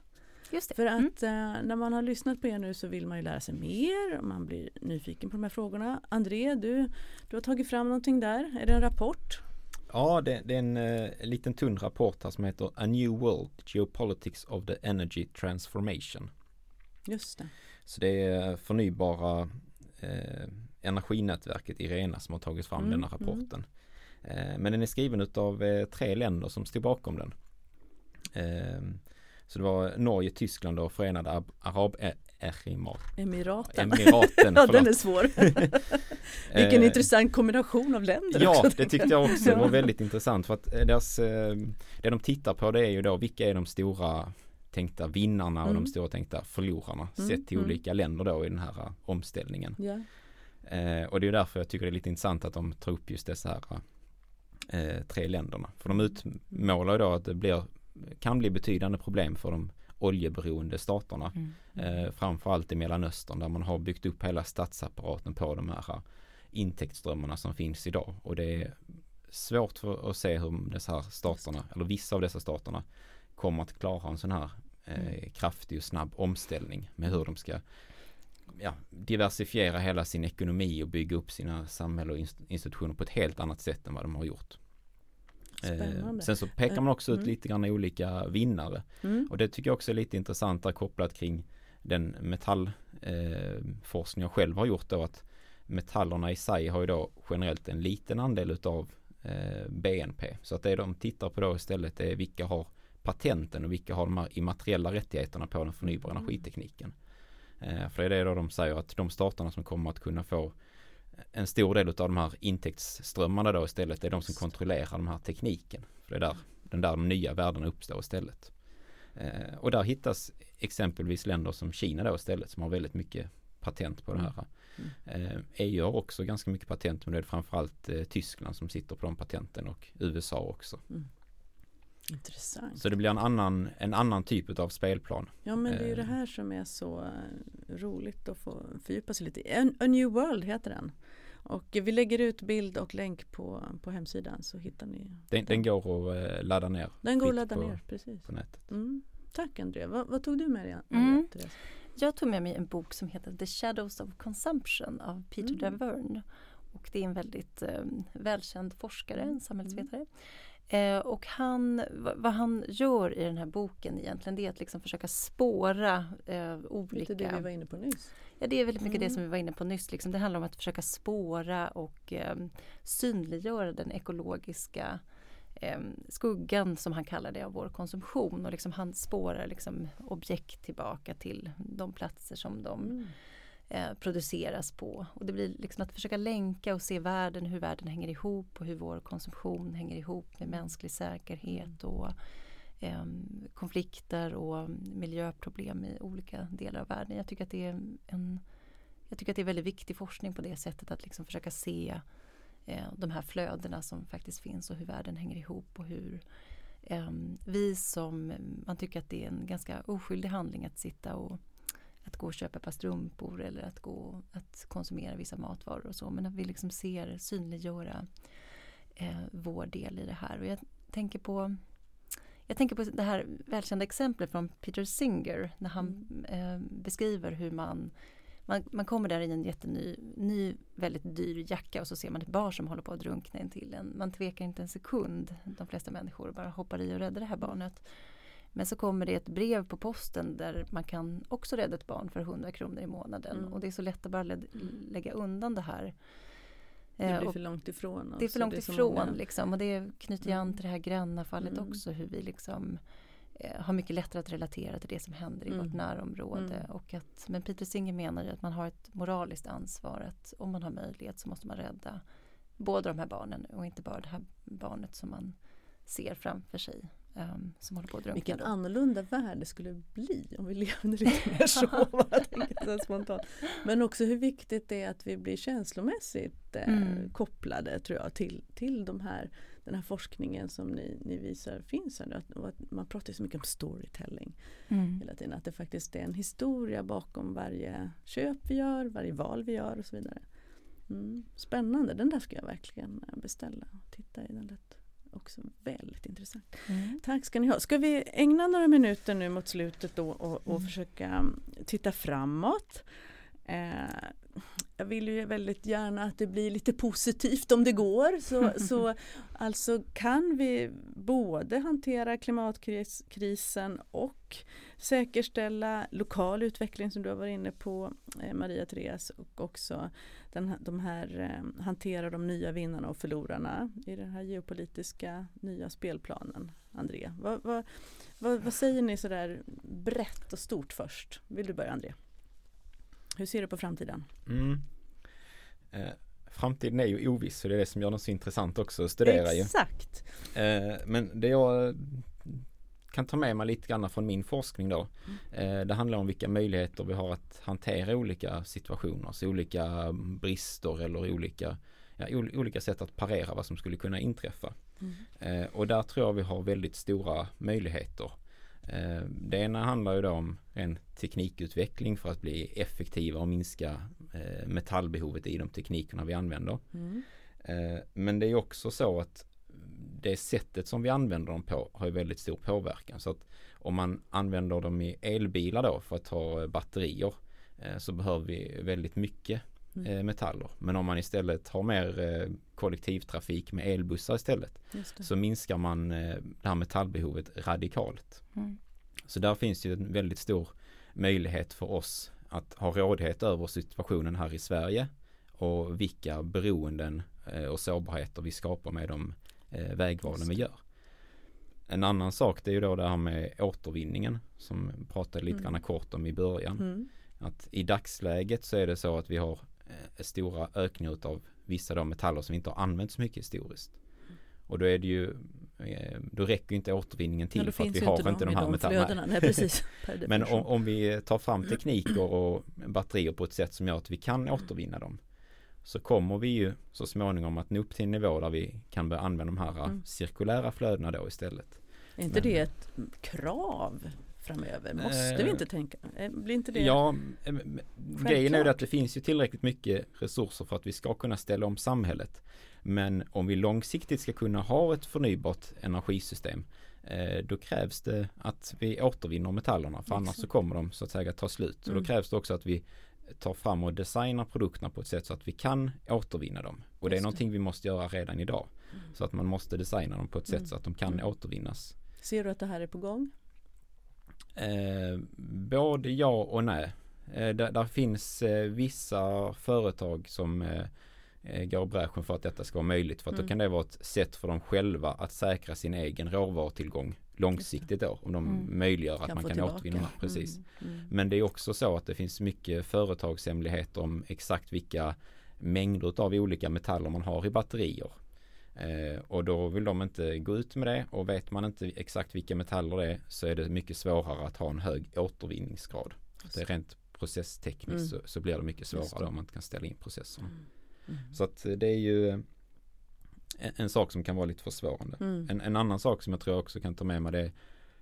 För att mm. eh, när man har lyssnat på er nu så vill man ju lära sig mer och man blir nyfiken på de här frågorna. André, du, du har tagit fram någonting där. Är det en rapport? Ja, det, det är en eh, liten tunn rapport här som heter A New World Geopolitics of the Energy Transformation. Just det. Så det är förnybara eh, energinätverket IRENA som har tagit fram mm, denna mm. rapporten. Eh, men den är skriven av eh, tre länder som stod bakom den. Eh, så det var Norge, Tyskland och Förenade Arab Emiraten. Emiraten *laughs* ja, den är svår. *laughs* *laughs* Vilken eh, intressant kombination av länder. Ja, det tyckte jag också. Det var väldigt intressant för att deras, det de tittar på det är ju då vilka är de stora tänkta vinnarna och mm. de stora tänkta förlorarna mm. sett till mm. olika länder då i den här omställningen. Yeah. Eh, och det är därför jag tycker det är lite intressant att de tar upp just dessa här eh, tre länderna. För de utmålar ju då att det blir, kan bli betydande problem för de oljeberoende staterna. Mm. Eh, framförallt i Mellanöstern där man har byggt upp hela statsapparaten på de här intäktsströmmarna som finns idag. Och det är svårt att se hur dessa här staterna, eller vissa av dessa staterna, kommer att klara en sån här eh, mm. kraftig och snabb omställning med hur de ska ja, diversifiera hela sin ekonomi och bygga upp sina samhällen och institutioner på ett helt annat sätt än vad de har gjort. Eh, sen så pekar man också ut mm. lite grann olika vinnare. Mm. Och det tycker jag också är lite intressant där kopplat kring den metallforskning eh, jag själv har gjort då att metallerna i sig har ju då generellt en liten andel utav eh, BNP. Så att det de tittar på då istället är vilka har patenten och vilka har de här immateriella rättigheterna på den förnybara mm. energitekniken. Eh, för det är det då de säger att de staterna som kommer att kunna få en stor del av de här intäktsströmmarna då istället är de som kontrollerar den här tekniken. För det är där, den där de nya värdena uppstår istället. Eh, och där hittas exempelvis länder som Kina då istället som har väldigt mycket patent på det här. Mm. Eh, EU har också ganska mycket patent men det är framförallt eh, Tyskland som sitter på de patenten och USA också. Mm. Intressant. Så det blir en annan, en annan typ av spelplan. Ja men det är ju det eh. här som är så eh, roligt att få fördjupa sig lite i. A, A New World heter den. Och vi lägger ut bild och länk på, på hemsidan så hittar ni Den, den. går att eh, ladda ner. Den går att ladda på, ner, precis. På nätet. Mm. Tack Andrea. Vad, vad, tog du med dig? Mm. Jag tog med mig en bok som heter The Shadows of Consumption av Peter mm. Davern. Och det är en väldigt eh, välkänd forskare, en samhällsvetare. Mm. Eh, och han, vad han gör i den här boken egentligen det är att liksom försöka spåra eh, olika... Det det vi var inne på nyss. Ja det är väldigt mycket mm. det som vi var inne på nyss. Liksom. Det handlar om att försöka spåra och eh, synliggöra den ekologiska eh, skuggan som han kallar det av vår konsumtion och liksom han spårar liksom objekt tillbaka till de platser som de mm eh, produceras på. Och det blir liksom att försöka länka och se världen, hur världen hänger ihop och hur vår konsumtion hänger ihop med mänsklig säkerhet och eh, konflikter och miljöproblem i olika delar av världen. Jag tycker att det är en jag tycker att det är väldigt viktig forskning på det sättet att liksom försöka se eh, de här flödena som faktiskt finns och hur världen hänger ihop och hur eh, vi som, man tycker att det är en ganska oskyldig handling att sitta och att gå och köpa ett par strumpor eller att gå att konsumera vissa matvaror och så. Men att vi liksom ser, synliggöra eh, vår del i det här. Och jag tänker på jag tänker på det här välkända exemplet från Peter Singer när han mm. eh, beskriver hur man, man man kommer där i en jätteny, ny, väldigt dyr jacka och så ser man ett barn som håller på att drunkna in till en. Man tvekar inte en sekund, de flesta människor, bara hoppar i och räddar det här barnet. Men så kommer det ett brev på posten där man kan också rädda ett barn för 100 kronor i månaden. Mm. Och det är så lätt att bara lä lägga undan det här. Det blir eh, för långt ifrån. Också. Det är för långt ifrån många... liksom. Och det knyter an mm. till det här Gränna-fallet mm. också. Hur vi liksom eh, har mycket lättare att relatera till det som händer i mm. vårt närområde. Mm. Och att, men Peter Singer menar ju att man har ett moraliskt ansvar. Att om man har möjlighet så måste man rädda båda de här barnen och inte bara det här barnet som man ser framför sig um, som håller på att drunkna. Vilken då. annorlunda värld det skulle bli om vi levde lite *laughs* mer så. spontant. Men också hur viktigt det är att vi blir känslomässigt eh, mm. kopplade tror jag till, till de här, den här forskningen som ni, ni visar finns. Här, att, att man pratar så mycket om storytelling mm. hela tiden. Att det faktiskt är en historia bakom varje köp vi gör, varje val vi gör och så vidare. Mm. Spännande, den där ska jag verkligen eh, beställa och titta i. Den lät också väldigt intressant. Mm. Tack ska ni ha. Ska vi ägna några minuter nu mot slutet då och, och mm. försöka titta framåt. Eh, jag vill ju väldigt gärna att det blir lite positivt om det går. Så, *laughs* så alltså kan vi både hantera klimatkrisen och säkerställa lokal utveckling som du har varit inne på eh, Maria Therese och också den, de här eh, hantera de nya vinnarna och förlorarna i den här geopolitiska nya spelplanen. André, vad, vad, vad, vad säger ni sådär brett och stort först? Vill du börja André? Hur ser du på framtiden? Mm. Eh, framtiden är ju oviss så det är det som gör den så intressant också att studera Exakt. ju. Eh, men det jag kan ta med mig lite grann från min forskning då. Mm. Eh, det handlar om vilka möjligheter vi har att hantera olika situationer, så olika brister eller olika, ja, olika sätt att parera vad som skulle kunna inträffa. Mm. Och där tror jag vi har väldigt stora möjligheter. Eh, det ena handlar ju då om en teknikutveckling för att bli effektiva och minska metallbehovet i de teknikerna vi använder. Mm. Men det är också så att det sättet som vi använder dem på har väldigt stor påverkan. Så att om man använder dem i elbilar då för att ta batterier eh, så behöver vi väldigt mycket Mm. eh, metaller. Men om man istället har mer eh, kollektivtrafik med elbussar istället så minskar man eh, det här metallbehovet radikalt. Mm. Så där finns ju en väldigt stor möjlighet för oss att ha rådighet över situationen här i Sverige och vilka beroenden eh, och sårbarheter vi skapar med de eh, vägvalen vi gör. En annan sak det är ju då det här med återvinningen som vi pratade lite Mm. grann kort om i början. Mm. Att i dagsläget så är det så att vi har stora ökningar av vissa då metaller som inte har använt så mycket historiskt. Och då är det ju eh, då räcker inte återvinningen till Ja, för att vi har inte inte de, här metallerna. Nej, *laughs* Men om, om vi tar fram tekniker och batterier på ett sätt som gör att vi kan återvinna dem så kommer vi ju så småningom att nå upp till en nivå där vi kan börja använda de här Mm. cirkulära flödena då istället. Är inte Men- det ett krav framöver? Måste Eh, vi inte tänka? eh, Blir inte det? Ja, eh, men grejen är ju Självklart. att det finns ju tillräckligt mycket resurser för att vi ska kunna ställa om samhället. Men om vi långsiktigt ska kunna ha ett förnybart energisystem eh, då krävs det att vi återvinner metallerna för annars så kommer de så att säga ta slut. Mm. då krävs det också att vi tar fram och designar produkterna på ett sätt så att vi kan återvinna dem. Och det är någonting vi måste göra redan idag. Mm. Så att man måste designa dem på ett sätt Mm. så att de kan Mm. återvinnas. Ser du att det här är på gång? Eh, både ja och nej. Eh, där, finns eh, vissa företag som eh, eh, går bräschen för att detta ska vara möjligt. För att Mm. då kan det vara ett sätt för dem själva att säkra sin egen råvarutillgång långsiktigt då. Om de Mm. möjliggör att Kan man kan tillbaka. återvinna. Precis. Mm. Mm. Men det är också så att det finns mycket företagshemligheter om exakt vilka mängder av olika metaller man har i batterier. Eh, och då vill de inte gå ut med det och vet man inte exakt vilka metaller det är så är det mycket svårare att ha en hög återvinningsgrad. Det är rent processtekniskt Mm. så, så blir det mycket svårare om man inte kan ställa in processerna. Mm. Så att eh, det är ju en, en sak som kan vara lite försvårande. Mm. En, en annan sak som jag tror jag också kan ta med mig det är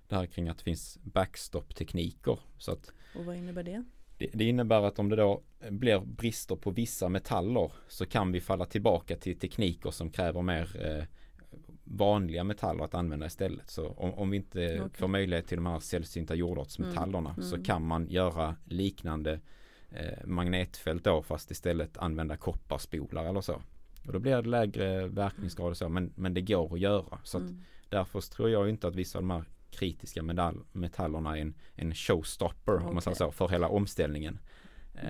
det här kring att det finns backstop-tekniker. Så att Och vad innebär det? Det, det innebär att om det då blir brister på vissa metaller så kan vi falla tillbaka till tekniker som kräver mer eh, vanliga metaller att använda istället. Så om, om vi inte Okej. får möjlighet till de här sällsynta jordartsmetallerna Mm, så mm. kan man göra liknande eh, magnetfält då fast istället använda kopparspolar eller så. Och då blir det lägre verkningsgrad och så men, men det går att göra. Så att Mm. Därför tror jag inte att vissa av de här kritiska medall, metallerna är en, en showstopper om man säger så, för hela omställningen.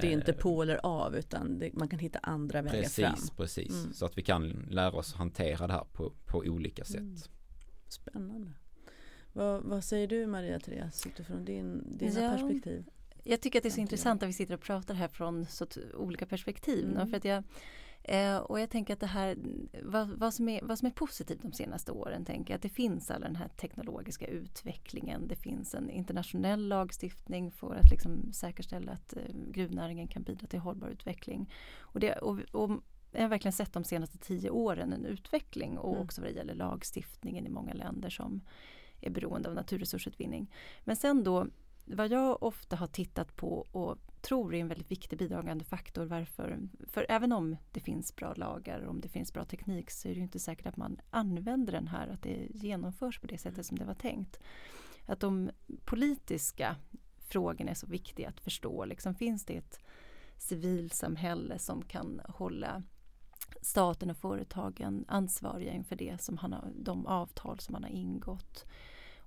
Det är inte Eh, på eller av utan det, man kan hitta andra vägar fram. Precis, precis. Mm. Så att vi kan lära oss hantera det här på, på olika sätt. Mm. Spännande. Vad, vad säger du Maria Therese utifrån din, dina Ja. perspektiv? Jag tycker att det är så intressant att vi sitter och pratar här från så t- olika perspektiv. Mm. För att jag, eh, och jag tänker att det här, vad, vad, som är, vad som är positivt de senaste åren, tänker jag att det finns all den här teknologiska utvecklingen. Det finns en internationell lagstiftning för att liksom säkerställa att eh, gruvnäringen kan bidra till hållbar utveckling. Och, det, och, och jag har verkligen sett de senaste tio åren en utveckling och Mm. också vad det gäller lagstiftningen i många länder som är beroende av naturresursutvinning. Men sen då vad jag ofta har tittat på och tror är en väldigt viktig bidragande faktor varför, för även om det finns bra lagar och om det finns bra teknik så är det ju inte säkert att man använder den här, att det genomförs på det sättet som det var tänkt. Att de politiska frågorna är så viktiga att förstå. Liksom, finns det ett civilsamhälle som kan hålla staten och företagen ansvariga inför det som han har, de avtal som man har ingått.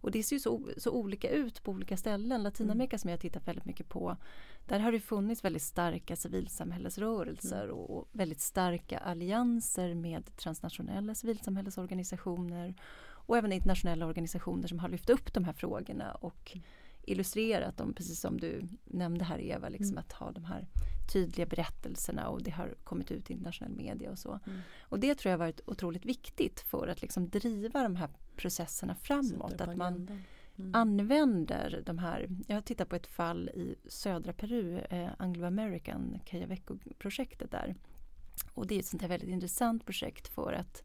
Och det ser ju så, så olika ut på olika ställen. Latinamerika som jag har tittat väldigt mycket på, där har det funnits väldigt starka civilsamhällesrörelser och, och väldigt starka allianser med transnationella civilsamhällesorganisationer och även internationella organisationer som har lyft upp de här frågorna och illustrerat dem, precis som du nämnde här Eva, liksom Mm. att ha de här tydliga berättelserna och det har kommit ut i internationell media och så. Mm. Och det tror jag varit otroligt viktigt för att liksom driva de här processerna framåt. Att man. Mm. använder de här, jag har tittat på ett fall i södra Peru, eh, Anglo-American Kayaveco-projektet där. Och det är ett sånt här väldigt intressant projekt för att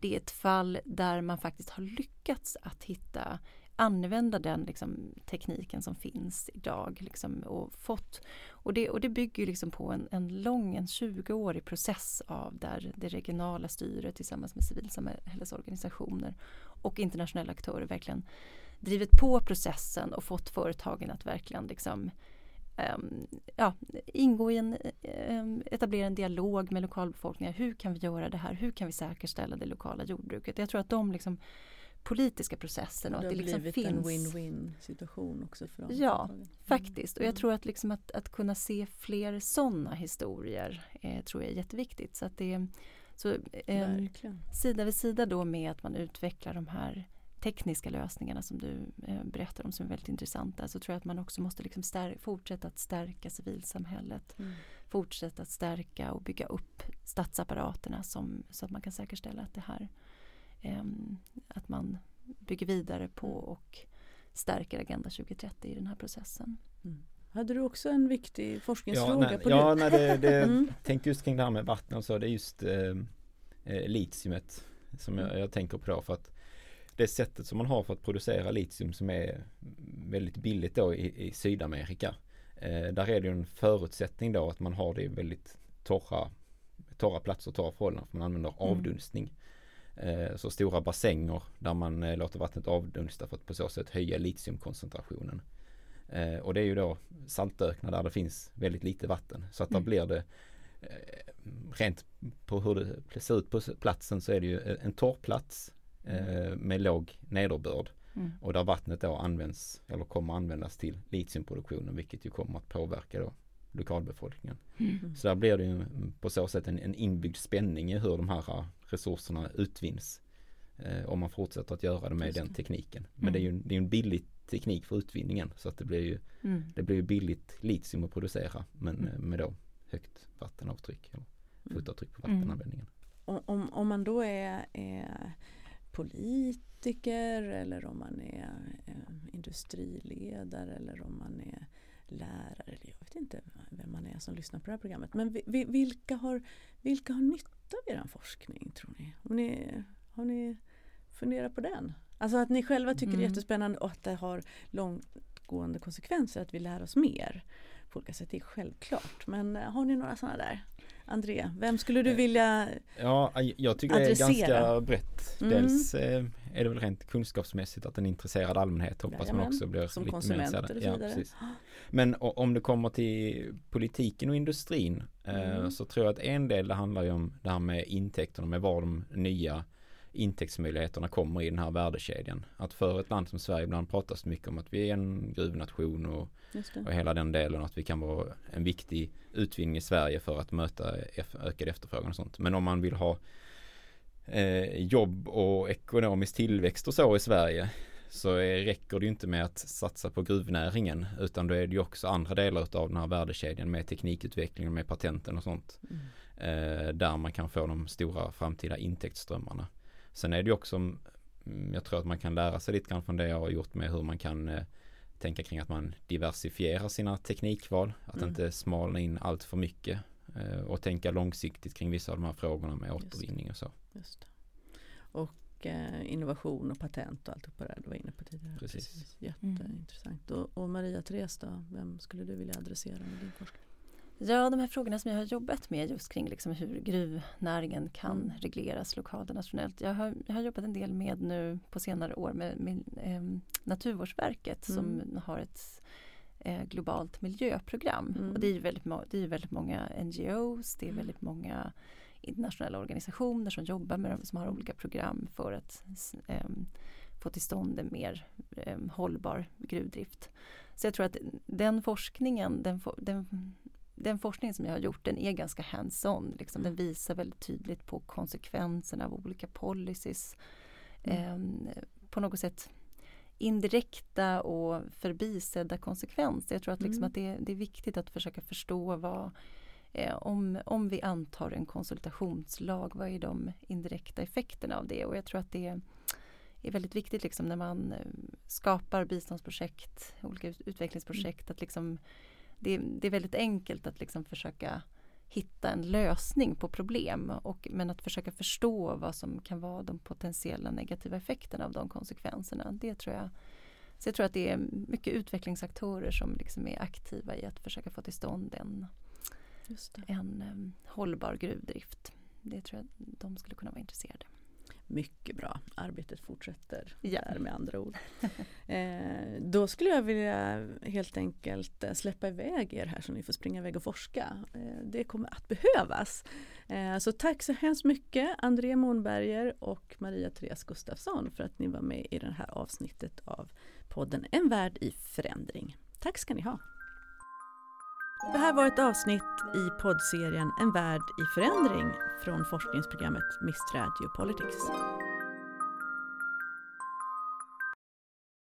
det är ett fall där man faktiskt har lyckats att hitta använda den liksom, tekniken som finns idag liksom, och fått och det, och det bygger liksom på en, en lång, en 20-årig process av där det regionala styret tillsammans med civilsamhällesorganisationer och internationella aktörer verkligen drivit på processen och fått företagen att verkligen liksom um, ja, ingå i en, um, etablera en dialog med lokalbefolkningen. Hur kan vi göra det här? Hur kan vi säkerställa det lokala jordbruket? Jag tror att de liksom politiska processerna. Och det, det har liksom blivit finns... en win-win situation också för dem. Ja, Mm. faktiskt. Och jag Mm. tror att, liksom att, att kunna se fler sådana historier eh, tror jag är jätteviktigt. Så att det, så, eh, sida vid sida då med att man utvecklar de här tekniska lösningarna som du eh, berättar om som är väldigt intressanta så tror jag att man också måste liksom fortsätta att stärka civilsamhället. Mm. Fortsätta att stärka och bygga upp statsapparaterna som, så att man kan säkerställa att det här att man bygger vidare på Mm. och stärker Agenda 2030 i den här processen. Mm. Hade du också en viktig Ja, forskningsfråga nej, på ja nej, det, det *laughs* Mm. tänkte just kring det här med vatten och så, det är just eh, eh, litiumet som jag, jag tänker på då för att det sättet som man har för att producera litium som är väldigt billigt då i, i Sydamerika. Eh, där är det ju en förutsättning då att man har det i väldigt torra, torra platser, torra förhållanden. För man använder Mm. avdunstning. Eh, så stora bassänger där man eh, låter vattnet avdunsta för att på så sätt höja litiumkoncentrationen. Eh, och det är ju då saltöknar där det finns väldigt lite vatten. Så att där Mm. blir det rent på hur det ser ut på platsen så är det ju en torrplats eh, med låg nederbörd. Mm. Och där vattnet då används eller kommer användas till litiumproduktionen vilket ju kommer att påverka då lokalbefolkningen. Mm. Så där blir det ju på så sätt en, en inbyggd spänning i hur de här eh, resurserna utvinns. Eh, om man fortsätter att göra det med den tekniken. Men det är ju en, det är en billig teknik för utvinningen så att det blir ju Mm. det blir ju billigt litium att producera men Mm. eh, med då högt vattenavtryck eller Mm. fotavtryck på Mm. vattenanvändningen. Om, om, om man då är, är politiker eller om man är eh, industriledare eller om man är lärare. Inte vem man är som lyssnar på det här programmet. Men vi, vi, vilka, har, vilka har nytta av er forskning tror ni? Om ni? Har ni funderat på den? Alltså att ni själva tycker det är Mm. jättespännande och att det har långtgående konsekvenser att vi lär oss mer. På olika sätt, det är självklart. Men eh, har ni några sådana där? André, vem skulle du Eh, vilja Ja, jag tycker det är Adressera. ganska brett. Mm. Dels eh, är det väl rent kunskapsmässigt att en intresserad allmänhet hoppas man Jajamän, också blir som lite mer konsumenter och så Ja, precis. Men o- om det kommer till politiken och industrin eh, Mm. så tror jag att en del det handlar ju om det här med intäkterna, med var de nya intäktsmöjligheterna kommer i den här värdekedjan. Att för ett land som Sverige ibland pratas mycket om att vi är en gruvnation och, och hela den delen att vi kan vara en viktig utvinning i Sverige för att möta ökad efterfrågan och sånt. Men om man vill ha eh, jobb och ekonomisk tillväxt och så i Sverige så är, räcker det ju inte med att satsa på gruvnäringen utan då är det ju också andra delar av den här värdekedjan med teknikutvecklingen, med patenten och sånt. Mm. Eh, där man kan få de stora framtida intäktsströmmarna. Sen är det ju också, mm, jag tror att man kan lära sig lite grann från det jag har gjort med hur man kan eh, tänka kring att man diversifierar sina teknikval. Att Mm. inte smalna in allt för mycket eh, och tänka långsiktigt kring vissa av de här frågorna med återvinning och så. Just det. Och eh, innovation och patent och allt på det där du var inne på tidigare. Precis. Jätteintressant. Och, och Maria Therese då, vem skulle du vilja adressera med din forskning? Ja, de här frågorna som jag har jobbat med just kring liksom hur gruvnäringen kan Mm. regleras lokalt och nationellt. Jag har, jag har jobbat en del med nu på senare år med, med eh, Naturvårdsverket som Mm. har ett eh, globalt miljöprogram. Mm. Och det är ju väldigt, det är väldigt många NGOs, det är Mm. väldigt många internationella organisationer som jobbar med som har olika program för att s- ehm, få till stånd en mer em, hållbar gruvdrift. Så jag tror att den forskningen, den, den, den forskning som jag har gjort den är ganska hands-on. Liksom. Den visar väldigt tydligt på konsekvenserna av olika policies. Mm. Em, på något sätt indirekta och förbisedda konsekvenser. Jag tror att, liksom Mm. att det, det är viktigt att försöka förstå vad eh, om, om vi antar en konsultationslag, vad är de indirekta effekterna av det? Och jag tror att det är väldigt viktigt liksom när man eh, skapar biståndsprojekt, olika ut- utvecklingsprojekt, att liksom det, det är väldigt enkelt att liksom försöka hitta en lösning på problem och, men att försöka förstå vad som kan vara de potentiella negativa effekterna av de konsekvenserna. Det tror jag. Så jag tror att det är mycket utvecklingsaktörer som liksom är aktiva i att försöka få till stånd en. En em, hållbar gruvdrift. Det tror jag de skulle kunna vara intresserade. Mycket bra, arbetet fortsätter Ja. där med andra ord. *laughs* Eh, då skulle jag vilja helt enkelt eh, släppa iväg er här så ni får springa iväg och forska. Eh, det kommer att behövas. Eh, så tack så hemskt mycket André Månberger och Maria Therese Gustafsson för att ni var med i det här avsnittet av podden En värld i förändring. Tack ska ni ha. Det här var ett avsnitt i poddserien En värld i förändring från forskningsprogrammet Miss Geopolitics.